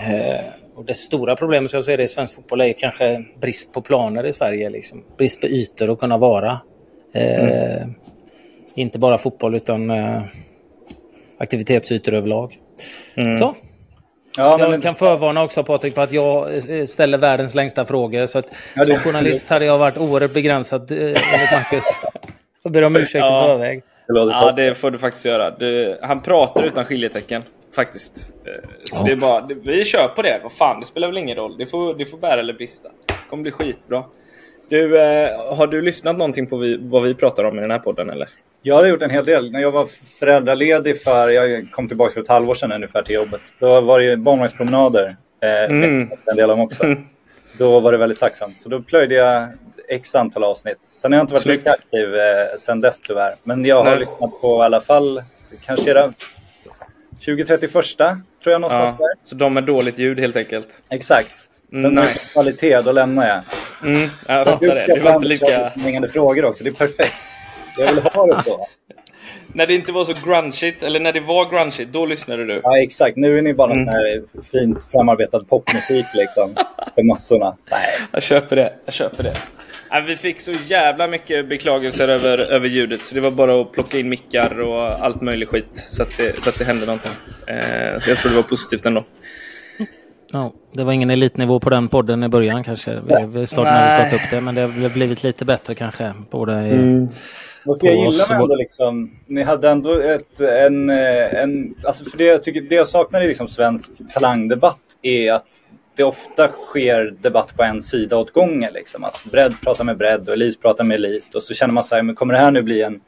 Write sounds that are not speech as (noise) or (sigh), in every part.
Eh, och det stora problemet som jag ser det i svensk fotboll är kanske brist på planer i Sverige. Liksom. Brist på ytor att kunna vara. Eh, mm. Inte bara fotboll utan eh, aktivitetsytor överlag. Mm. Så. Ja, jag men... kan förvarna också Patrik på att jag eh, ställer världens längsta frågor. Så att ja, det... som journalist hade jag varit oerhört begränsad eh, enligt Marcus. Jag ber om ursäkt ja. i förväg. Ja, det får du faktiskt göra. Du, han pratar utan skiljetecken. Faktiskt. Eh, så ja. det är bara, vi kör på det. Vad fan, det spelar väl ingen roll. Det får, det får bära eller brista. Det kommer bli skitbra. Du, eh, har du lyssnat någonting på vi, vad vi pratar om i den här podden eller? Jag har gjort en hel del. När jag var föräldraledig för, jag kom tillbaka för ett halvår sedan ungefär till jobbet. Då var det barnvagnspromenader. Eh, mm. En del om också. (laughs) Då var det väldigt tacksamt. Så då plöjde jag x antal avsnitt. Sen har jag inte varit lika aktiv eh, sen dess tyvärr. Men jag har Nej. lyssnat på i alla fall, kanske era 20-31 tror jag någonstans ja, där. Så de med dåligt ljud helt enkelt? Exakt. Sen mm, nice. kvalitet, då lämnar jag. Mm, jag fattar det. Det var inte lika... hängande frågor också. Det är perfekt. Jag vill ha det så. (laughs) när det inte var så grungeigt, eller när det var grungeigt, då lyssnade du? Ja, exakt. Nu är ni bara mm. sån här fint framarbetad popmusik liksom. för massorna. Nej. (laughs) Jag köper det. Jag köper det. Vi fick så jävla mycket beklagelser över, över ljudet så det var bara att plocka in mickar och allt möjligt skit så att det, så att det hände någonting. Eh, så jag tror det var positivt ändå. Ja, det var ingen elitnivå på den podden i början kanske. Vi, vi startade, startade upp det men det har blivit lite bättre kanske. Både i, mm. Varför jag gillar med ändå liksom, ni hade ändå ett, en, en, alltså för det jag tycker, det jag saknar i liksom svensk talangdebatt är att det ofta sker debatt på en sida åt gången. Liksom. Att bredd pratar med bredd och elit pratar med elit. Och så känner man så här, men kommer det här nu bli en...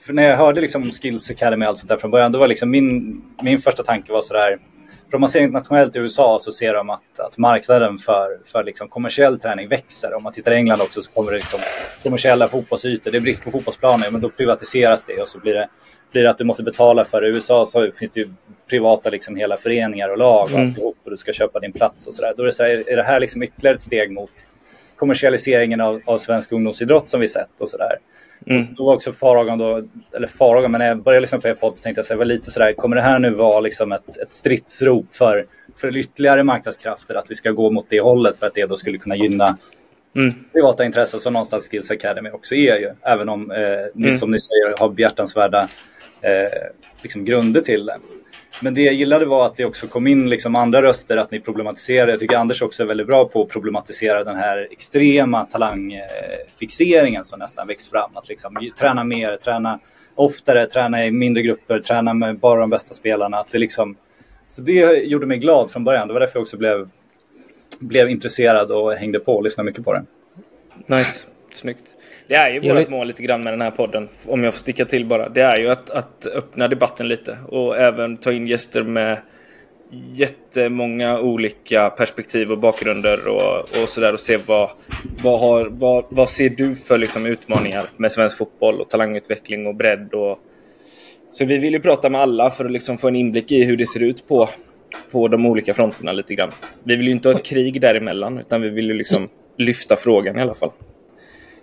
För när jag hörde liksom Skills Academy och allt sånt där från början, då var liksom min, min första tanke var så där... För om man ser internationellt i USA så ser de att, att marknaden för, för liksom kommersiell träning växer. Om man tittar i England också så kommer det liksom kommersiella fotbollsytor. Det är brist på fotbollsplaner, men då privatiseras det och så blir det, blir det att du måste betala för det. I USA så finns det ju privata liksom hela föreningar och lag och mm. alltihop och du ska köpa din plats och sådär. Då är det, så här, är det här liksom ytterligare ett steg mot kommersialiseringen av, av svensk ungdomsidrott som vi sett och sådär. Mm. då var också farhågan då, eller farhågan, men när jag började lyssna på er podd så tänkte jag så här, var lite sådär, kommer det här nu vara liksom ett, ett stridsrop för, för ytterligare marknadskrafter att vi ska gå mot det hållet för att det då skulle kunna gynna mm. privata intressen som någonstans Skills Academy också är ju. Även om eh, ni mm. som ni säger har behjärtansvärda eh, liksom grunder till det. Men det jag gillade var att det också kom in liksom andra röster, att ni problematiserade. Jag tycker Anders också är väldigt bra på att problematisera den här extrema talangfixeringen som nästan växt fram. Att liksom träna mer, träna oftare, träna i mindre grupper, träna med bara de bästa spelarna. Att det liksom, så det gjorde mig glad från början. Det var därför jag också blev, blev intresserad och hängde på och lyssnade mycket på det. Nice, snyggt. Det är ju vårt mål lite grann med den här podden, om jag får sticka till bara. Det är ju att, att öppna debatten lite och även ta in gäster med jättemånga olika perspektiv och bakgrunder och, och sådär och se vad, vad, har, vad, vad ser du för liksom utmaningar med svensk fotboll och talangutveckling och bredd och så vi vill ju prata med alla för att liksom få en inblick i hur det ser ut på, på de olika fronterna lite grann. Vi vill ju inte ha ett krig däremellan utan vi vill ju liksom lyfta frågan i alla fall.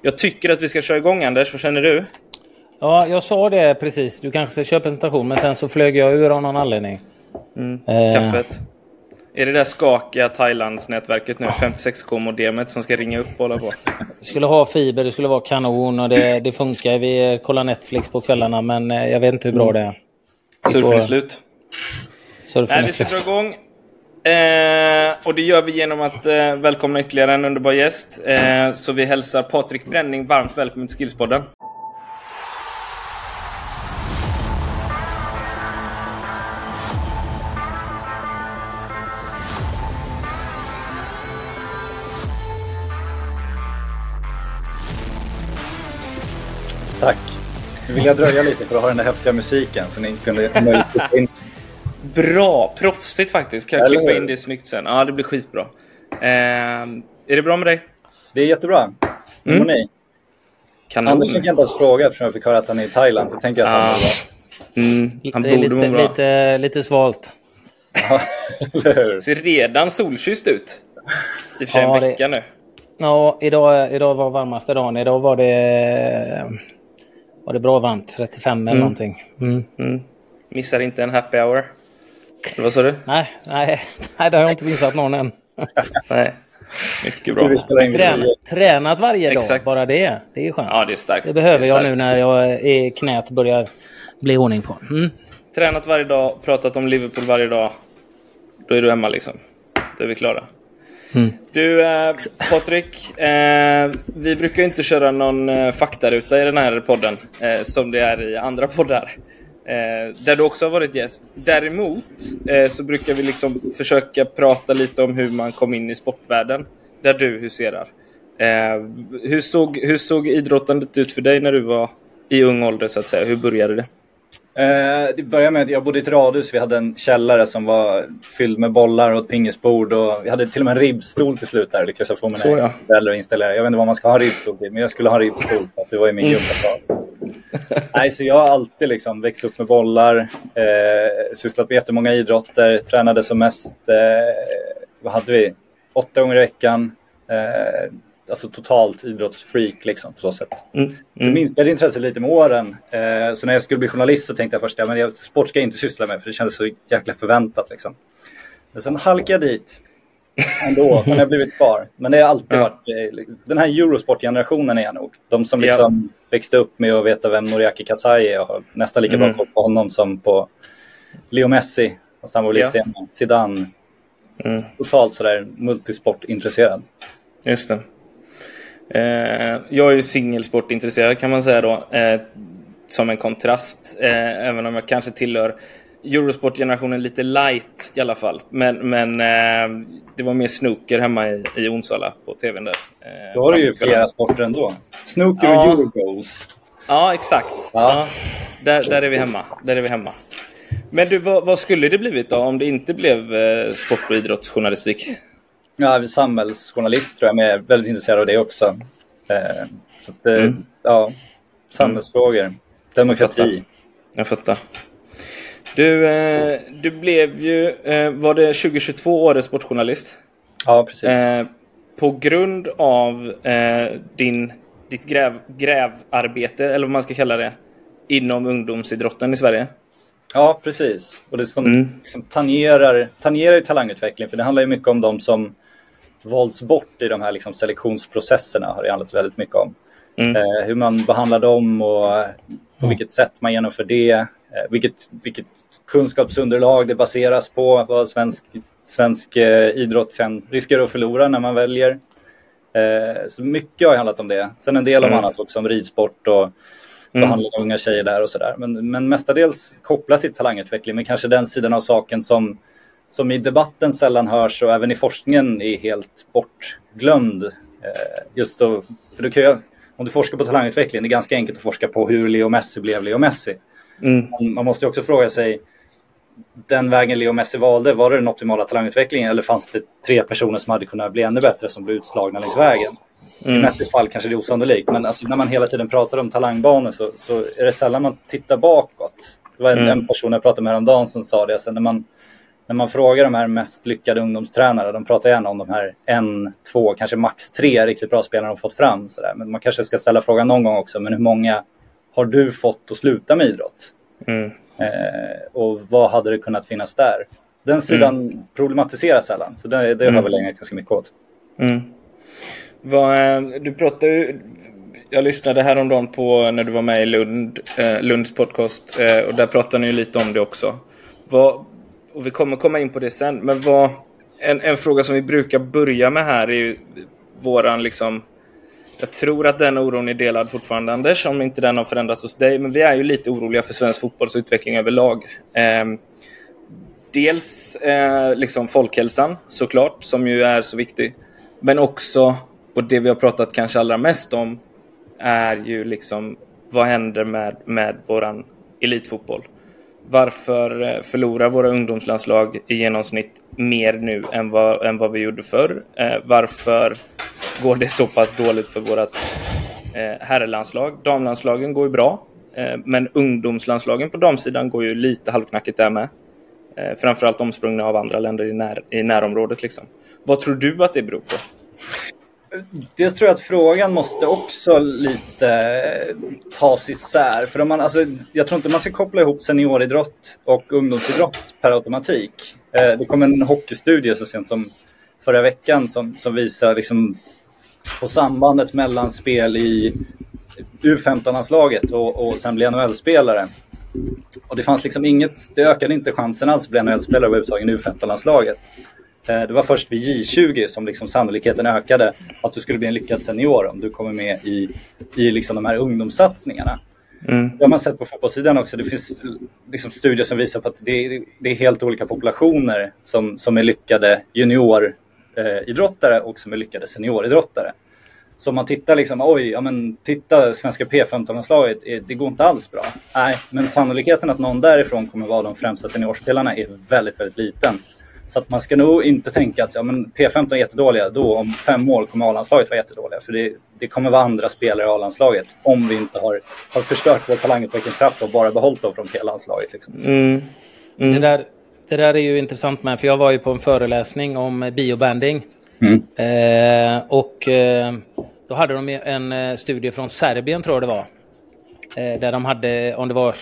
Jag tycker att vi ska köra igång Anders, vad känner du? Ja, jag sa det precis. Du kanske ska köra presentation, men sen så flög jag ur av någon anledning. Mm. Eh. Kaffet. Är det där skakiga Thailandsnätverket nu, 56k modemet som ska ringa upp och hålla på? Det skulle ha fiber, det skulle vara kanon och det, det funkar. Vi kollar Netflix på kvällarna men eh, jag vet inte hur bra det är. Surfen är slut. Surfen Nej, vi ska dra igång. Eh, och det gör vi genom att eh, välkomna ytterligare en underbar gäst. Eh, så vi hälsar Patrik Bränning varmt välkommen till Skillspodden. Tack. Nu vill jag dröja lite för att ha den där häftiga musiken så ni kunde möjligt in Bra! Proffsigt faktiskt. Kan jag Eller... klippa in det snyggt sen? Ja, det blir skitbra. Eh, är det bra med dig? Det är jättebra. Hur mm. mår ni? Kanon. Anders fick inte ens fråga eftersom jag fick höra att han är i Thailand. Så tänker jag att han ah. Mm, han borde lite, må bra. Lite, lite svalt. (laughs) Ser redan solkysst ut. I och för sig ja, en vecka det... nu. Ja, idag, idag var varmaste dagen. Idag var det, var det bra varmt. 35 eller mm. någonting. Mm. Mm. Missar inte en happy hour. Vad sa du? Nej, nej, nej, det har jag inte visat någon än. (laughs) nej. Mycket bra. Träna, tränat varje dag, Exakt. bara det. Det är skönt. Ja, det är starkt. Det behöver det jag nu när jag är knät börjar bli ordning på. Mm. Tränat varje dag, pratat om Liverpool varje dag. Då är du hemma liksom. Då är vi klara. Mm. Du eh, Patrik, eh, vi brukar inte köra någon eh, faktaruta i den här podden eh, som det är i andra poddar. Eh, där du också har varit gäst. Däremot eh, så brukar vi liksom försöka prata lite om hur man kom in i sportvärlden. Där du huserar. Eh, hur, såg, hur såg idrottandet ut för dig när du var i ung ålder så att säga? Hur började det? Eh, det började med att jag bodde i ett radhus. Vi hade en källare som var fylld med bollar och ett pingisbord. Och vi hade till och med en ribbstol till slut där. Lyckades jag få mina föräldrar att installera. Jag vet inte vad man ska ha ribbstol till, men jag skulle ha ribbstol. För att det var ju min gympasal. Nej, så jag har alltid liksom växt upp med bollar, eh, sysslat med jättemånga idrotter, tränade som mest, eh, vad hade vi, åtta gånger i veckan. Eh, alltså totalt idrottsfreak liksom på så sätt. Mm. Mm. Så minskade intresset lite med åren. Eh, så när jag skulle bli journalist så tänkte jag först, ja men sport ska jag inte syssla med för det kändes så jäkla förväntat liksom. Men sen halkade jag dit ändå, sen har jag (laughs) blivit kvar. Men det har alltid ja. varit, eh, den här Eurosport-generationen är jag nog. De som liksom ja. växte upp med att veta vem Noriaki Kasai är och har nästan lika bra mm. koll på honom som på Leo Messi. Fast han var väl ja. Zidane. Mm. Totalt sådär multisportintresserad. Just det. Eh, jag är ju singelsportintresserad kan man säga då. Eh, som en kontrast. Eh, även om jag kanske tillhör Eurosport-generationen lite light i alla fall. Men, men eh, det var mer snooker hemma i, i Onsala på tvn där. Eh, Då har du ju flera sporter ändå. Snooker ja. och Eurogoals. Ja, exakt. Ja. ja. där, där är vi hemma. Där är vi hemma. Men du, vad, vad skulle det blivit då om det inte blev eh, sport och idrottsjournalistik? Ja, samhällsjournalist tror jag, men jag är väldigt intresserad av det också. Eh, så att, eh, mm. Ja, samhällsfrågor, demokrati. Jag fattar. Jag fattar. Du, eh, du blev ju, eh, var det 2022 årets sportjournalist? Ja, precis. Eh, på grund av eh, din, ditt gräv, grävarbete, eller vad man ska kalla det, inom ungdomsidrotten i Sverige? Ja, precis. Och det som mm. liksom tangerar, tangerar talangutveckling, för det handlar ju mycket om de som valts bort i de här liksom selektionsprocesserna, har det handlat väldigt mycket om. Mm. Eh, hur man behandlar dem och på vilket sätt man genomför det, eh, vilket, vilket kunskapsunderlag det baseras på, vad svensk, svensk eh, idrott kan riskera att förlora när man väljer. Eh, så mycket har handlat om det. Sen en del om mm. annat också, om ridsport och mm. behandla unga tjejer där och sådär. Men, men mestadels kopplat till talangutveckling, men kanske den sidan av saken som, som i debatten sällan hörs och även i forskningen är helt bortglömd. Eh, just då, för du kan ju, om du forskar på talangutveckling, det är ganska enkelt att forska på hur Leo Messi blev Leo Messi. Mm. Man måste också fråga sig, den vägen Leo Messi valde, var det den optimala talangutvecklingen eller fanns det tre personer som hade kunnat bli ännu bättre som blev utslagna längs vägen? Mm. I Messis fall kanske det är osannolikt, men alltså, när man hela tiden pratar om talangbanor så, så är det sällan man tittar bakåt. Det var en, mm. en person jag pratade med häromdagen som sa det, alltså, när, man, när man frågar de här mest lyckade ungdomstränare, de pratar gärna om de här en, två, kanske max tre riktigt bra spelare de fått fram. Så där. Men man kanske ska ställa frågan någon gång också, men hur många har du fått att sluta med idrott? Mm. Eh, och vad hade det kunnat finnas där? Den sidan mm. problematiseras sällan, så det, det har mm. vi ägnat ganska mycket åt. Mm. Vad, eh, du pratade ju, jag lyssnade häromdagen på när du var med i Lund, eh, Lunds podcast eh, och där pratade ni lite om det också. Vad, och vi kommer komma in på det sen, men vad, en, en fråga som vi brukar börja med här är ju våran liksom jag tror att den oron är delad fortfarande, Anders, om inte den har förändrats hos dig. Men vi är ju lite oroliga för svensk fotbolls utveckling överlag. Eh, dels eh, liksom folkhälsan, såklart, som ju är så viktig. Men också, och det vi har pratat kanske allra mest om, är ju liksom vad händer med, med våran elitfotboll? Varför eh, förlorar våra ungdomslandslag i genomsnitt mer nu än vad, än vad vi gjorde förr? Eh, varför går det så pass dåligt för vårt eh, herrlandslag. Damlandslagen går ju bra, eh, men ungdomslandslagen på damsidan går ju lite halvknackigt där med. Eh, framförallt omsprungna av andra länder i, när, i närområdet. Liksom. Vad tror du att det beror på? Det tror jag att frågan måste också lite eh, tas isär. För om man, alltså, jag tror inte man ska koppla ihop senioridrott och ungdomsidrott per automatik. Eh, det kom en hockeystudie så sent som förra veckan som, som visar liksom på sambandet mellan spel i U15-landslaget och, och sen bli NHL-spelare. Och det fanns liksom inget, det ökade inte chansen alls att bli NHL-spelare överhuvudtaget i U15-landslaget. Eh, det var först vid J20 som liksom sannolikheten ökade att du skulle bli en lyckad senior om du kommer med i, i liksom de här ungdomssatsningarna. Mm. Det har man sett på fotbollssidan också. Det finns liksom studier som visar på att det är, det är helt olika populationer som, som är lyckade junioridrottare och som är lyckade senioridrottare. Så om man tittar liksom, oj, ja men titta svenska P15-landslaget, det går inte alls bra. Nej, men sannolikheten att någon därifrån kommer vara de främsta seniorspelarna är väldigt, väldigt liten. Så att man ska nog inte tänka att ja, men P15 är jättedåliga, då om fem år kommer A-landslaget vara jättedåliga. För det, det kommer vara andra spelare i A-landslaget om vi inte har, har förstört vår talangutvecklingskraft och bara behållit dem från P-landslaget. Liksom. Mm. Mm. Det, där, det där är ju intressant med, för jag var ju på en föreläsning om biobanding. Mm. Eh, och eh, då hade de en eh, studie från Serbien tror jag det var. Eh, där de hade, om det var,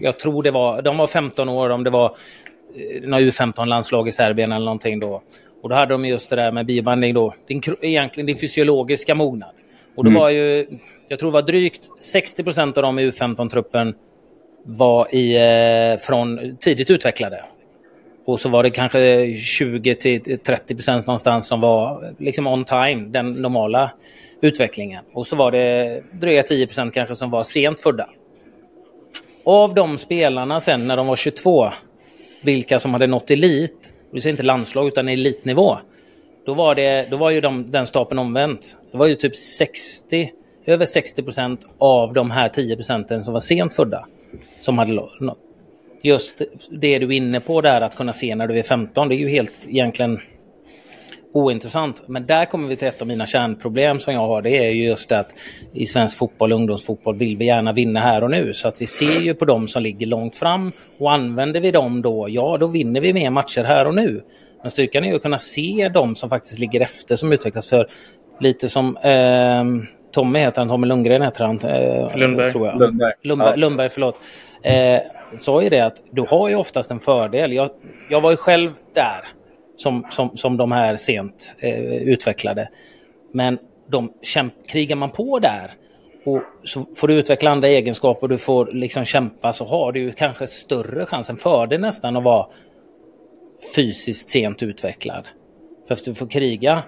jag tror det var, de var 15 år, om det var eh, några U15-landslag i Serbien eller någonting då. Och då hade de just det där med biobanding då, din, egentligen din fysiologiska mognad. Och då mm. var ju, jag tror det var drygt 60 procent av dem i U15-truppen var i, eh, från tidigt utvecklade. Och så var det kanske 20 till 30 procent någonstans som var liksom on time, den normala utvecklingen. Och så var det dryga 10 procent kanske som var sent födda. Av de spelarna sen när de var 22, vilka som hade nått elit, det vill inte landslag utan elitnivå, då var, det, då var ju de, den stapeln omvänt. Det var ju typ 60, över 60 procent av de här 10 procenten som var sent födda som hade nått just det du är inne på där att kunna se när du är 15, det är ju helt egentligen ointressant. Men där kommer vi till ett av mina kärnproblem som jag har. Det är ju just att i svensk fotboll, ungdomsfotboll, vill vi gärna vinna här och nu. Så att vi ser ju på dem som ligger långt fram och använder vi dem då, ja då vinner vi mer matcher här och nu. Men styrkan är ju att kunna se dem som faktiskt ligger efter som utvecklas. För lite som eh, Tommy heter han, Tommy Lundgren heter han. Eh, Lundberg. Tror jag. Lundberg. Lundberg, Lundberg förlåt. Eh, sa ju det att du har ju oftast en fördel. Jag, jag var ju själv där som, som, som de här sent eh, utvecklade. Men de kämp, krigar man på där och så får du utveckla andra egenskaper och du får liksom kämpa så har du kanske större chans, en fördel nästan att vara fysiskt sent utvecklad. För att du får kriga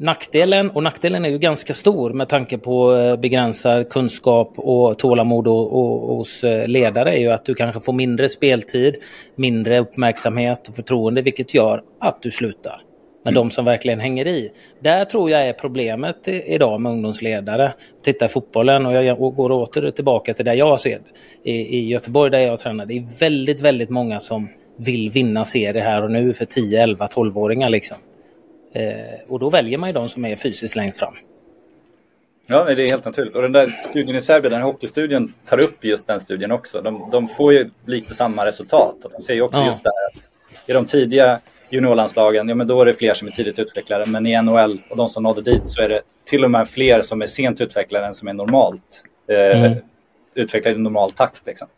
Nackdelen, och nackdelen är ju ganska stor med tanke på eh, begränsad kunskap och tålamod och, och, hos eh, ledare, är ju att du kanske får mindre speltid, mindre uppmärksamhet och förtroende, vilket gör att du slutar. Men mm. de som verkligen hänger i. Där tror jag är problemet idag med ungdomsledare. Titta i fotbollen och jag går åter tillbaka till där jag ser i, i Göteborg där jag tränar. Det är väldigt, väldigt många som vill vinna serier här och nu för 10, 11, 12-åringar liksom. Eh, och då väljer man ju de som är fysiskt längst fram. Ja, det är helt naturligt. Och den där studien i Serbien, den här hockeystudien, tar upp just den studien också. De, de får ju lite samma resultat. De säger också ja. just det här att i de tidiga juniorlandslagen, ja men då är det fler som är tidigt utvecklade. Men i NHL och de som nådde dit så är det till och med fler som är sent utvecklade än som är normalt eh, mm. utvecklade i normal takt. Liksom.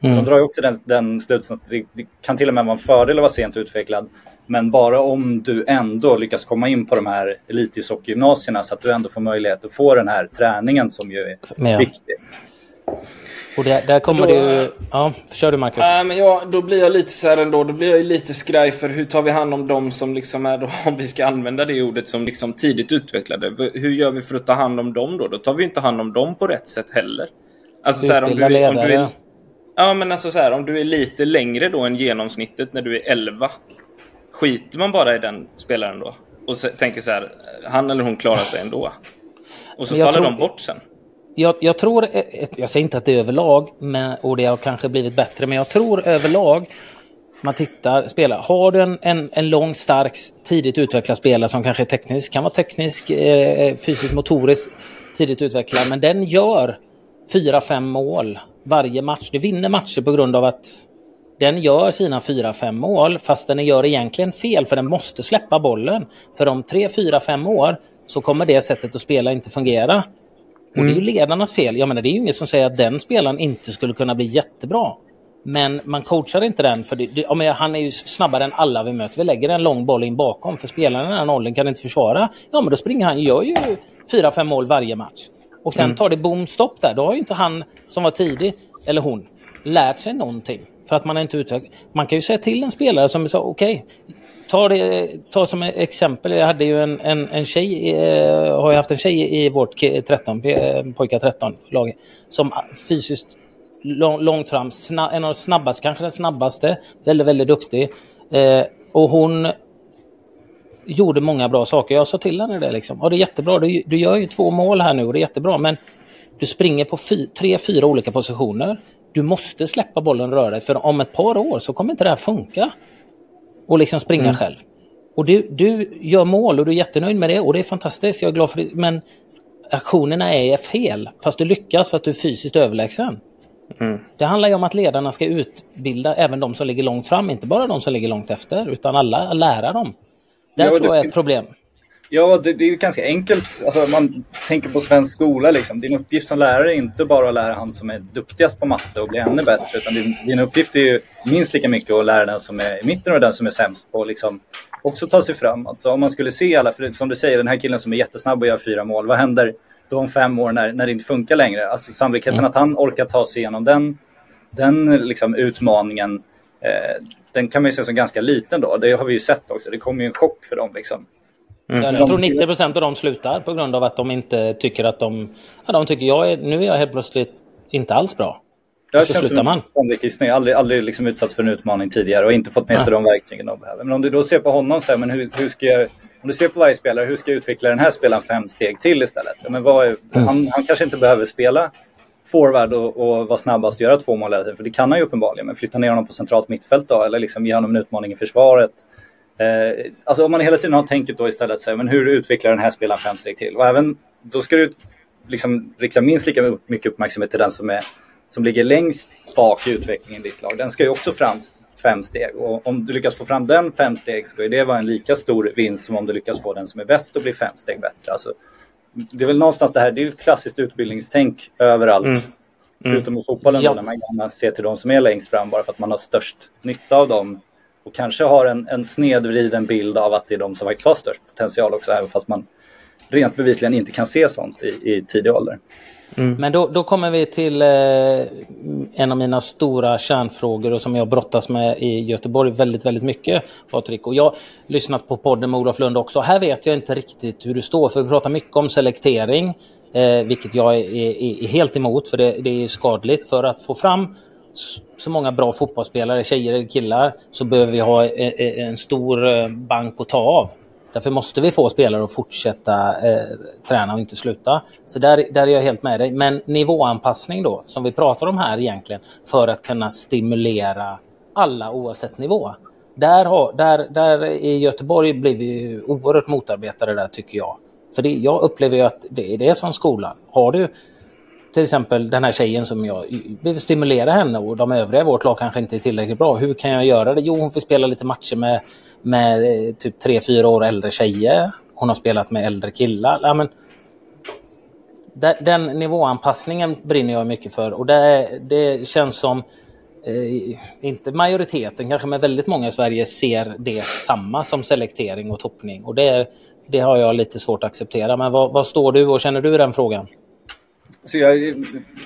Så mm. de drar ju också den, den slutsatsen att det, det, kan till och med vara en fördel att vara sent utvecklad men bara om du ändå lyckas komma in på de här elitishockey-gymnasierna så att du ändå får möjlighet att få den här träningen som ju är ja. viktig. Och där, där kommer då, det. Ja, kör du Marcus. Äh, men ja, då blir jag lite så här ändå, då blir jag lite skraj för hur tar vi hand om dem som liksom är då, (laughs) om vi ska använda det ordet som liksom tidigt utvecklade. Hur gör vi för att ta hand om dem då? Då tar vi inte hand om dem på rätt sätt heller. Alltså så här, om du, om du är, Ja, men alltså så här, om du är lite längre då än genomsnittet när du är 11 skiter man bara i den spelaren då? Och så, tänker så här, han eller hon klarar sig ändå. Och så faller tror, de bort sen. Jag, jag, tror, jag säger inte att det är överlag, men, och det har kanske blivit bättre, men jag tror överlag man tittar, spelar. Har du en, en, en lång, stark, tidigt utvecklad spelare som kanske är teknisk, kan vara teknisk, eh, fysiskt, motoriskt tidigt utvecklad, men den gör fyra, fem mål varje match. Du vinner matcher på grund av att den gör sina 4-5 mål fast den gör egentligen fel för den måste släppa bollen. För om 3, 4, 5 år så kommer det sättet att spela inte fungera. Och mm. det är ju mm. ledarnas fel. Jag menar, det är ju inget som säger att den spelaren inte skulle kunna bli jättebra. Men man coachar inte den, för det, det, ja, han är ju snabbare än alla vi möter. Vi lägger en lång boll in bakom, för spelarna i den åldern kan inte försvara. Ja, men då springer han, gör ju fyra, fem mål varje match. Och sen mm. tar det bom stopp där. Då har ju inte han som var tidig, eller hon, lärt sig någonting. För att man inte utvecklat. Man kan ju säga till en spelare som sa okej, okay, ta, det, ta som exempel. Jag hade ju en, en, en tjej, eh, har jag haft en tjej i vårt 13, eh, pojkar 13 lag som fysiskt lång, långt fram, snabb, en av de snabbaste, kanske den snabbaste, väldigt, väldigt duktig. Eh, och hon gjorde många bra saker. Jag sa till henne det liksom. Ja, det är jättebra, du, du gör ju två mål här nu och det är jättebra, men du springer på fy, tre, fyra olika positioner. Du måste släppa bollen och röra dig, för om ett par år så kommer inte det här funka. Och liksom springa mm. själv. Och du, du gör mål och du är jättenöjd med det och det är fantastiskt, jag är glad för det. Men aktionerna är fel, fast du lyckas för att du är fysiskt överlägsen. Mm. Det handlar ju om att ledarna ska utbilda även de som ligger långt fram, inte bara de som ligger långt efter, utan alla lära dem. Det ja, tror jag är ett problem. Ja, det, det är ju ganska enkelt. Alltså, man tänker på svensk skola. Liksom. Din uppgift som lärare är inte bara att lära han som är duktigast på matte och bli ännu bättre. Utan din, din uppgift är ju minst lika mycket att lära den som är i mitten och den som är sämst på liksom, också ta sig fram. Alltså, om man skulle se alla, för som du säger, den här killen som är jättesnabb och gör fyra mål. Vad händer då om fem år när, när det inte funkar längre? Alltså, sannolikheten mm. att han orkar ta sig igenom den, den liksom, utmaningen eh, den kan man ju se som ganska liten då. Det har vi ju sett också. Det kommer ju en chock för dem. Liksom. Mm. Jag tror 90 procent av dem slutar på grund av att de inte tycker att de... Ja, de tycker jag är, nu är jag helt plötsligt inte alls bra. Det känns slutar man. som aldrig, aldrig liksom utsatts för en utmaning tidigare och inte fått med sig ja. de verktygen de behöver. Men om du då ser på honom så här, men hur, hur ska jag, om du ser på varje spelare, hur ska jag utveckla den här spelaren fem steg till istället? Ja, men vad är, mm. han, han kanske inte behöver spela forward och, och vara snabbast och göra två mål hela tiden, för det kan han ju uppenbarligen. Men flytta ner honom på centralt mittfält då, eller liksom ge honom en utmaning i försvaret. Eh, alltså om man hela tiden har tänket då istället, så här, men hur utvecklar den här spelaren fem steg till? Och även, då ska du liksom rikta minst lika mycket uppmärksamhet till den som, är, som ligger längst bak i utvecklingen i ditt lag. Den ska ju också fram fem steg. Och om du lyckas få fram den fem steg ska det vara en lika stor vinst som om du lyckas få den som är bäst att bli fem steg bättre. Alltså, det är väl någonstans det här, det är ju klassiskt utbildningstänk överallt. Mm. Mm. Förutom i fotbollen ja. då, när man gärna ser till de som är längst fram bara för att man har störst nytta av dem. Och kanske har en, en snedvriden bild av att det är de som faktiskt har störst potential också, även fast man rent bevisligen inte kan se sånt i, i tidig ålder. Mm. Men då, då kommer vi till eh, en av mina stora kärnfrågor och som jag brottas med i Göteborg väldigt, väldigt mycket, Patrik. Och jag har lyssnat på podden med Olof Lund också. Här vet jag inte riktigt hur du står, för vi pratar mycket om selektering, eh, vilket jag är, är, är, helt emot, för det, det är skadligt. För att få fram så många bra fotbollsspelare, tjejer och killar, så behöver vi ha eh, eh, en, stor eh, bank att ta av. Därför måste vi få spelare att fortsätta eh, träna och inte sluta. Så där, där är jag helt med dig. Men nivåanpassning då, som vi pratar om här egentligen, för att kunna stimulera alla oavsett nivå. Där, har, där, där i Göteborg blir vi oerhört motarbetade där tycker jag. För det, jag upplever ju att det är det som skolan. Har du till exempel den här tjejen som jag vill stimulera henne och de övriga i vårt lag kanske inte är tillräckligt bra. Hur kan jag göra det? Jo, hon får spela lite matcher med med eh, typ tre fyra år äldre tjejer. Hon har spelat med äldre killar. Ja, men, den nivåanpassningen brinner jag mycket för och det, det känns som eh, inte majoriteten kanske, men väldigt många i Sverige ser det samma som selektering och toppning. Och det, det har jag lite svårt att acceptera. Men vad, vad står du och känner du i den frågan? Så jag,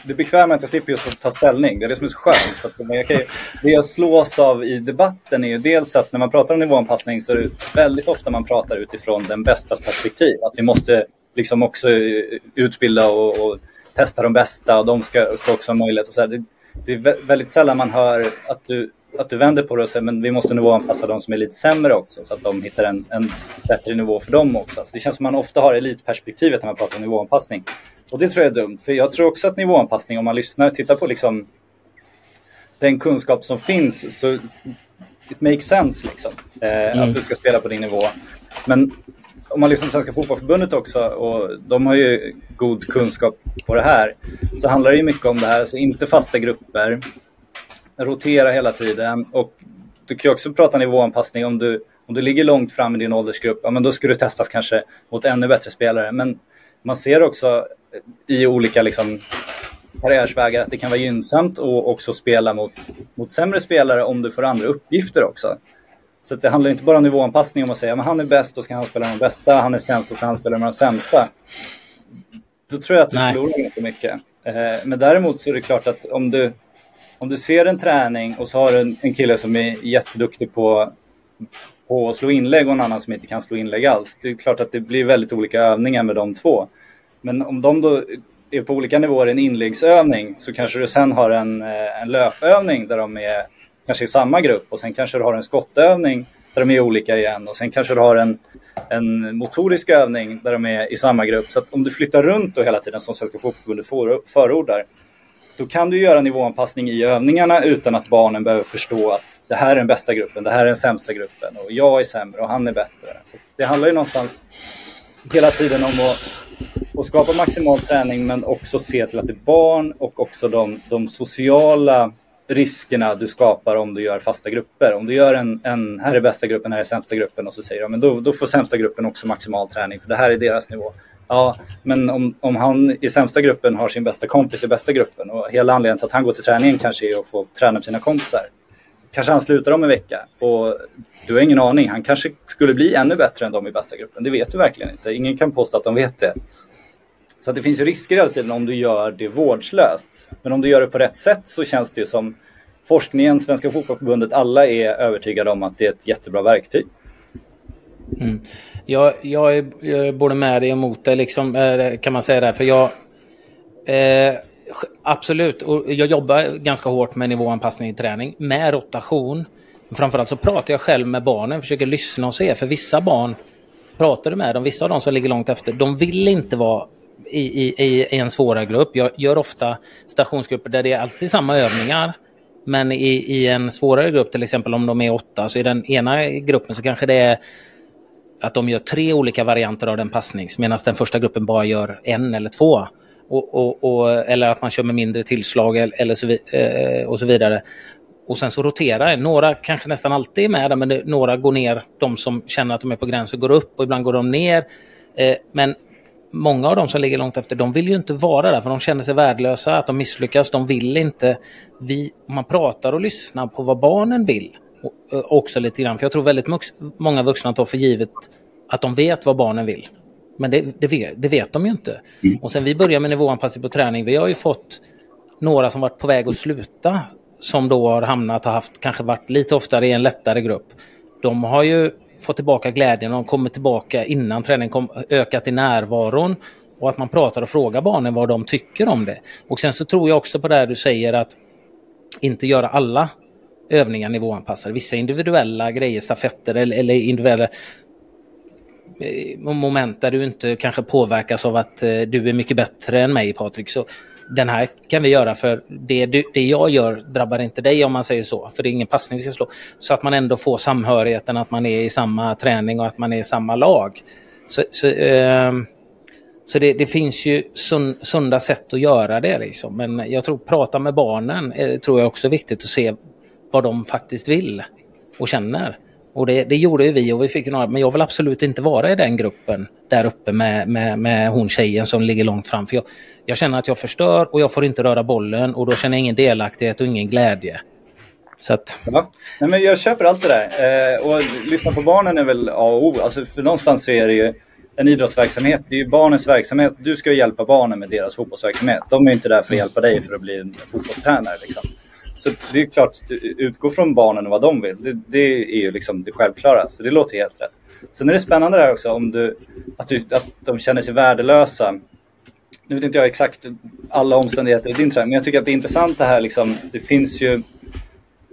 det bekväma är att jag slipper just att ta ställning. Det är det som är så skönt. Så att jag kan, det jag slås av i debatten är ju dels att när man pratar om nivåanpassning så är det väldigt ofta man pratar utifrån den bästas perspektiv. Att vi måste liksom också eh, utbilda och, och testa de bästa och de ska, ska också ha möjlighet. Och så det, det, är väldigt sällan man hör att du, att du vänder på det och säger men vi måste nivåanpassa de som är lite sämre också så att de hittar en, en bättre nivå för dem också. Så det känns som man ofta har elitperspektivet när man pratar om nivåanpassning. Och det tror jag är dumt, för jag tror också att nivåanpassning, om man lyssnar, tittar på liksom den kunskap som finns, så it makes sense liksom. Eh, mm. Att du ska spela på din nivå. Men om man lyssnar på Svenska Fotbollförbundet också, och de har ju god kunskap på det här, så handlar det ju mycket om det här, så inte fasta grupper, rotera hela tiden och du kan ju också prata nivåanpassning om du, om du ligger långt fram i din åldersgrupp, ja men då ska du testas kanske mot ännu bättre spelare. Men man ser också i olika liksom, karriärsvägar att det kan vara gynnsamt att också spela mot, mot sämre spelare om du får andra uppgifter också. Så det handlar inte bara om nivåanpassning om att säga att han är bäst och ska han spela med de bästa, han är sämst och ska han spela med de sämsta. Då tror jag att du Nej. förlorar ganska mycket. Eh, men däremot så är det klart att om du, om du ser en träning och så har du en, en kille som är jätteduktig på, på att slå inlägg och en annan som inte kan slå inlägg alls. Det är klart att det blir väldigt olika övningar med de två. Men om de då är på olika nivåer en inläggsövning så kanske du sen har en, eh, en löpövning där de är kanske i samma grupp och sen kanske du har en skottövning där de är olika igen och sen kanske du har en, en motorisk övning där de är i samma grupp. Så att om du flyttar runt då hela tiden som Svenska Fotbollförbundet förordar då kan du göra nivåanpassning i övningarna utan att barnen behöver förstå att det här är den bästa gruppen, det här är den sämsta gruppen och jag är sämre och han är bättre. Så det handlar ju någonstans hela tiden om att, att skapa maximal träning men också se till att det är barn och också de, de sociala riskerna du skapar om du gör fasta grupper. Om du gör en, en här är bästa gruppen, här är sämsta gruppen och så säger de men då, då får sämsta gruppen också maximal träning för det här är deras nivå. Ja, men om, om han i sämsta gruppen har sin bästa kompis i bästa gruppen och hela anledningen till att han går till träningen kanske är att få träna med sina kompisar. Kanske han slutar om en vecka och du har ingen aning. Han kanske skulle bli ännu bättre än de i bästa gruppen. Det vet du verkligen inte. Ingen kan påstå att de vet det. Så att det finns ju risker hela tiden om du gör det vårdslöst. Men om du gör det på rätt sätt så känns det ju som forskningen, Svenska Fotbollförbundet, alla är övertygade om att det är ett jättebra verktyg. Mm. Jag, jag, är, jag är både med dig och emot dig, liksom, eh, kan man säga det. För jag... Eh, absolut, och jag jobbar ganska hårt med nivåanpassning i träning, med rotation. Framförallt så pratar jag själv med barnen, försöker lyssna och se. För vissa barn pratar du med dem, vissa av dem som ligger långt efter, de vill inte vara i, i, i en svårare grupp. Jag gör ofta stationsgrupper där det är alltid samma övningar. Men i, i en svårare grupp, till exempel om de är åtta, så i den ena gruppen så kanske det är att de gör tre olika varianter av den passnings medan den första gruppen bara gör en eller två. Och, och, och, eller att man kör med mindre tillslag eller så, eh, och så vidare. Och sen så roterar det. Några kanske nästan alltid är med, men det, några går ner. De som känner att de är på gränsen går upp och ibland går de ner. Eh, men många av de som ligger långt efter, de vill ju inte vara där för de känner sig värdelösa, att de misslyckas. De vill inte. Vi, man pratar och lyssnar på vad barnen vill också lite grann. För jag tror väldigt många vuxna tar för givet att de vet vad barnen vill. Men det, det, vet, det vet de ju inte. Mm. Och sen vi började med nivåanpassning på träning, vi har ju fått några som varit på väg att sluta som då har hamnat och haft kanske varit lite oftare i en lättare grupp. De har ju fått tillbaka glädjen, de kommer tillbaka innan träningen kom, ökat i närvaron och att man pratar och frågar barnen vad de tycker om det. Och sen så tror jag också på det här du säger att inte göra alla övningar nivåanpassade. Vissa individuella grejer, stafetter eller, eller individuella eh, moment där du inte kanske påverkas av att eh, du är mycket bättre än mig Patrik. Så den här kan vi göra för det, det jag gör drabbar inte dig om man säger så. För det är ingen passning vi ska slå. Så att man ändå får samhörigheten att man är i samma träning och att man är i samma lag. Så, så, eh, så det, det, finns ju sunda sätt att göra det. Liksom. Men jag tror prata med barnen eh, tror jag också är viktigt att se vad de faktiskt vill och känner. Och det, det gjorde vi och vi fick några, men jag vill absolut inte vara i den gruppen där uppe med, med, med hon tjejen som ligger långt fram. För jag, jag känner att jag förstör och jag får inte röra bollen och då känner jag ingen delaktighet och ingen glädje. Så att... ja. Nej, men jag köper allt det där. Eh, och lyssna på barnen är väl A och O. Alltså, för någonstans så är det ju en idrottsverksamhet. Det är ju barnens verksamhet. Du ska hjälpa barnen med deras fotbollsverksamhet. De är inte där för att hjälpa dig för att bli en fotbollstränare. Liksom. Så det är klart, utgå från barnen och vad de vill. Det, det, är ju liksom det självklara. Så det låter helt rätt. Sen är det spännande det här också om du, att, du, att de känner sig värdelösa. Nu vet inte jag exakt alla omständigheter i din träning, men jag tycker att det är intressant det här liksom. Det finns ju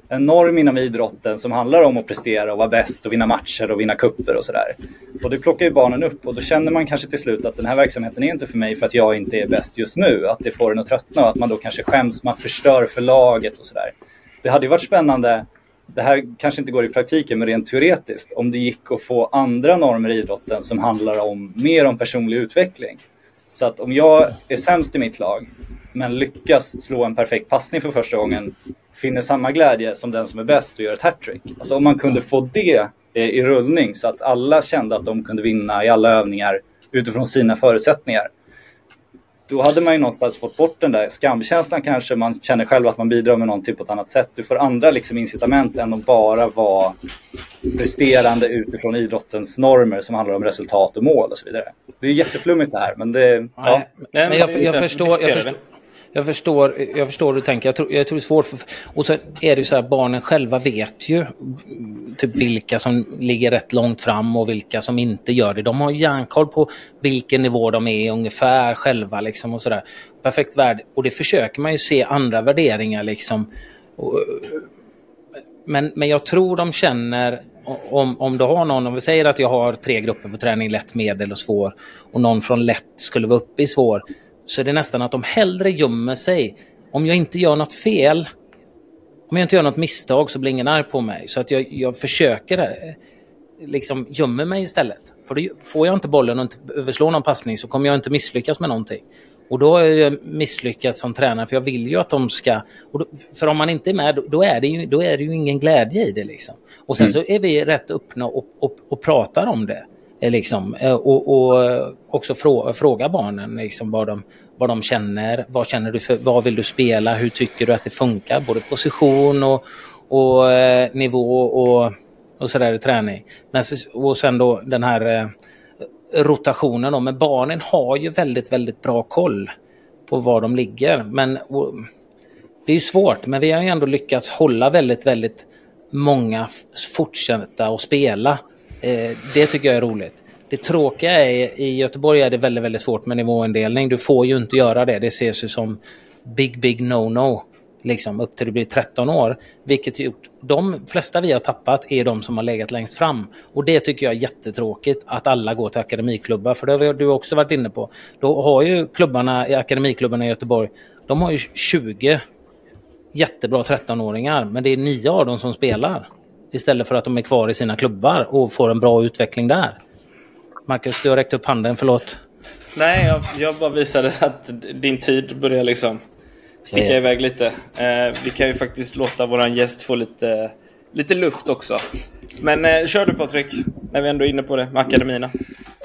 en norm inom idrotten som handlar om att prestera och vara bäst och vinna matcher och vinna kupper och sådär. Och det plockar ju barnen upp och då känner man kanske till slut att den här verksamheten är inte för mig för att jag inte är bäst just nu. Att det får en att tröttna och att man då kanske skäms, man förstör för laget och sådär. Det hade ju varit spännande, det här kanske inte går i praktiken men rent teoretiskt, om det gick att få andra normer i idrotten som handlar om mer om personlig utveckling. Så att om jag är sämst i mitt lag men lyckas slå en perfekt passning för första gången finner samma glädje som den som är bäst och gör ett hattrick. Alltså om man kunde få det eh, i rullning så att alla kände att de kunde vinna i alla övningar utifrån sina förutsättningar. Då hade man ju någonstans fått bort den där skamkänslan kanske. Man känner själv att man bidrar med någonting på ett annat sätt. Du får andra liksom incitament än att bara vara presterande utifrån idrottens normer som handlar om resultat och mål och så vidare. Det är jätteflummigt det här men det... Nej, ja. men jag, jag, förstår, jag, förstår, jag förstår, jag förstår hur du tänker. Jag tror, jag tror det är svårt. För, och så är det ju så här, barnen själva vet ju typ vilka som ligger rätt långt fram och vilka som inte gör det. De har järnkoll på vilken nivå de är ungefär själva liksom och så där. Perfekt värld. Och det försöker man ju se andra värderingar liksom. Och, men, men jag tror de känner om, om du har någon, om vi säger att jag har tre grupper på träning, lätt, medel och svår och någon från lätt skulle vara uppe i svår så är det nästan att de hellre gömmer sig. Om jag inte gör något fel, om jag inte gör något misstag så blir ingen arg på mig. Så att jag, jag försöker eh, liksom gömmer mig istället. För då får jag inte bollen och inte överslå någon passning så kommer jag inte misslyckas med någonting. Och då är jag misslyckats som tränare för jag vill ju att de ska... Då, för om man inte är med då, är det ju, då är det ju ingen glädje i det liksom. Och sen mm. så är vi rätt öppna och, och, och pratar om det. Eh, liksom, eh, och, och eh, också fråga, fråga barnen liksom vad, de, vad de känner. Vad känner du för, vad vill du spela? Hur tycker du att det funkar? Både position och, och eh, nivå och, och sådär i träning. Men, och sen då den här eh, rotationen då. Men barnen har ju väldigt, väldigt bra koll på var de ligger. Men och, det är ju svårt, men vi har ju ändå lyckats hålla väldigt, väldigt många fortsätta att spela Eh, det tycker jag är roligt. Det tråkiga är i Göteborg är det väldigt, väldigt svårt med nivåindelning. Du får ju inte göra det. Det ses ju som big, big no-no. Liksom upp till du blir 13 år. Vilket gjort, de flesta vi har tappat är de som har legat längst fram. Och det tycker jag är jättetråkigt att alla går till akademiklubbar. För det har du också varit inne på. Då har ju klubbarna, akademiklubbarna i Göteborg, de har ju 20 jättebra 13-åringar. Men det är nio av dem som spelar istället för att de är kvar i sina klubbar och får en bra utveckling där. Marcus, du har räckt upp handen, förlåt. Nej, jag, jag bara visade att din tid börjar liksom sticka yeah. iväg lite. Eh, vi kan ju faktiskt låta våran gäst få lite, lite luft också. Men eh, kör du Patrik, när vi ändå är inne på det med akademierna.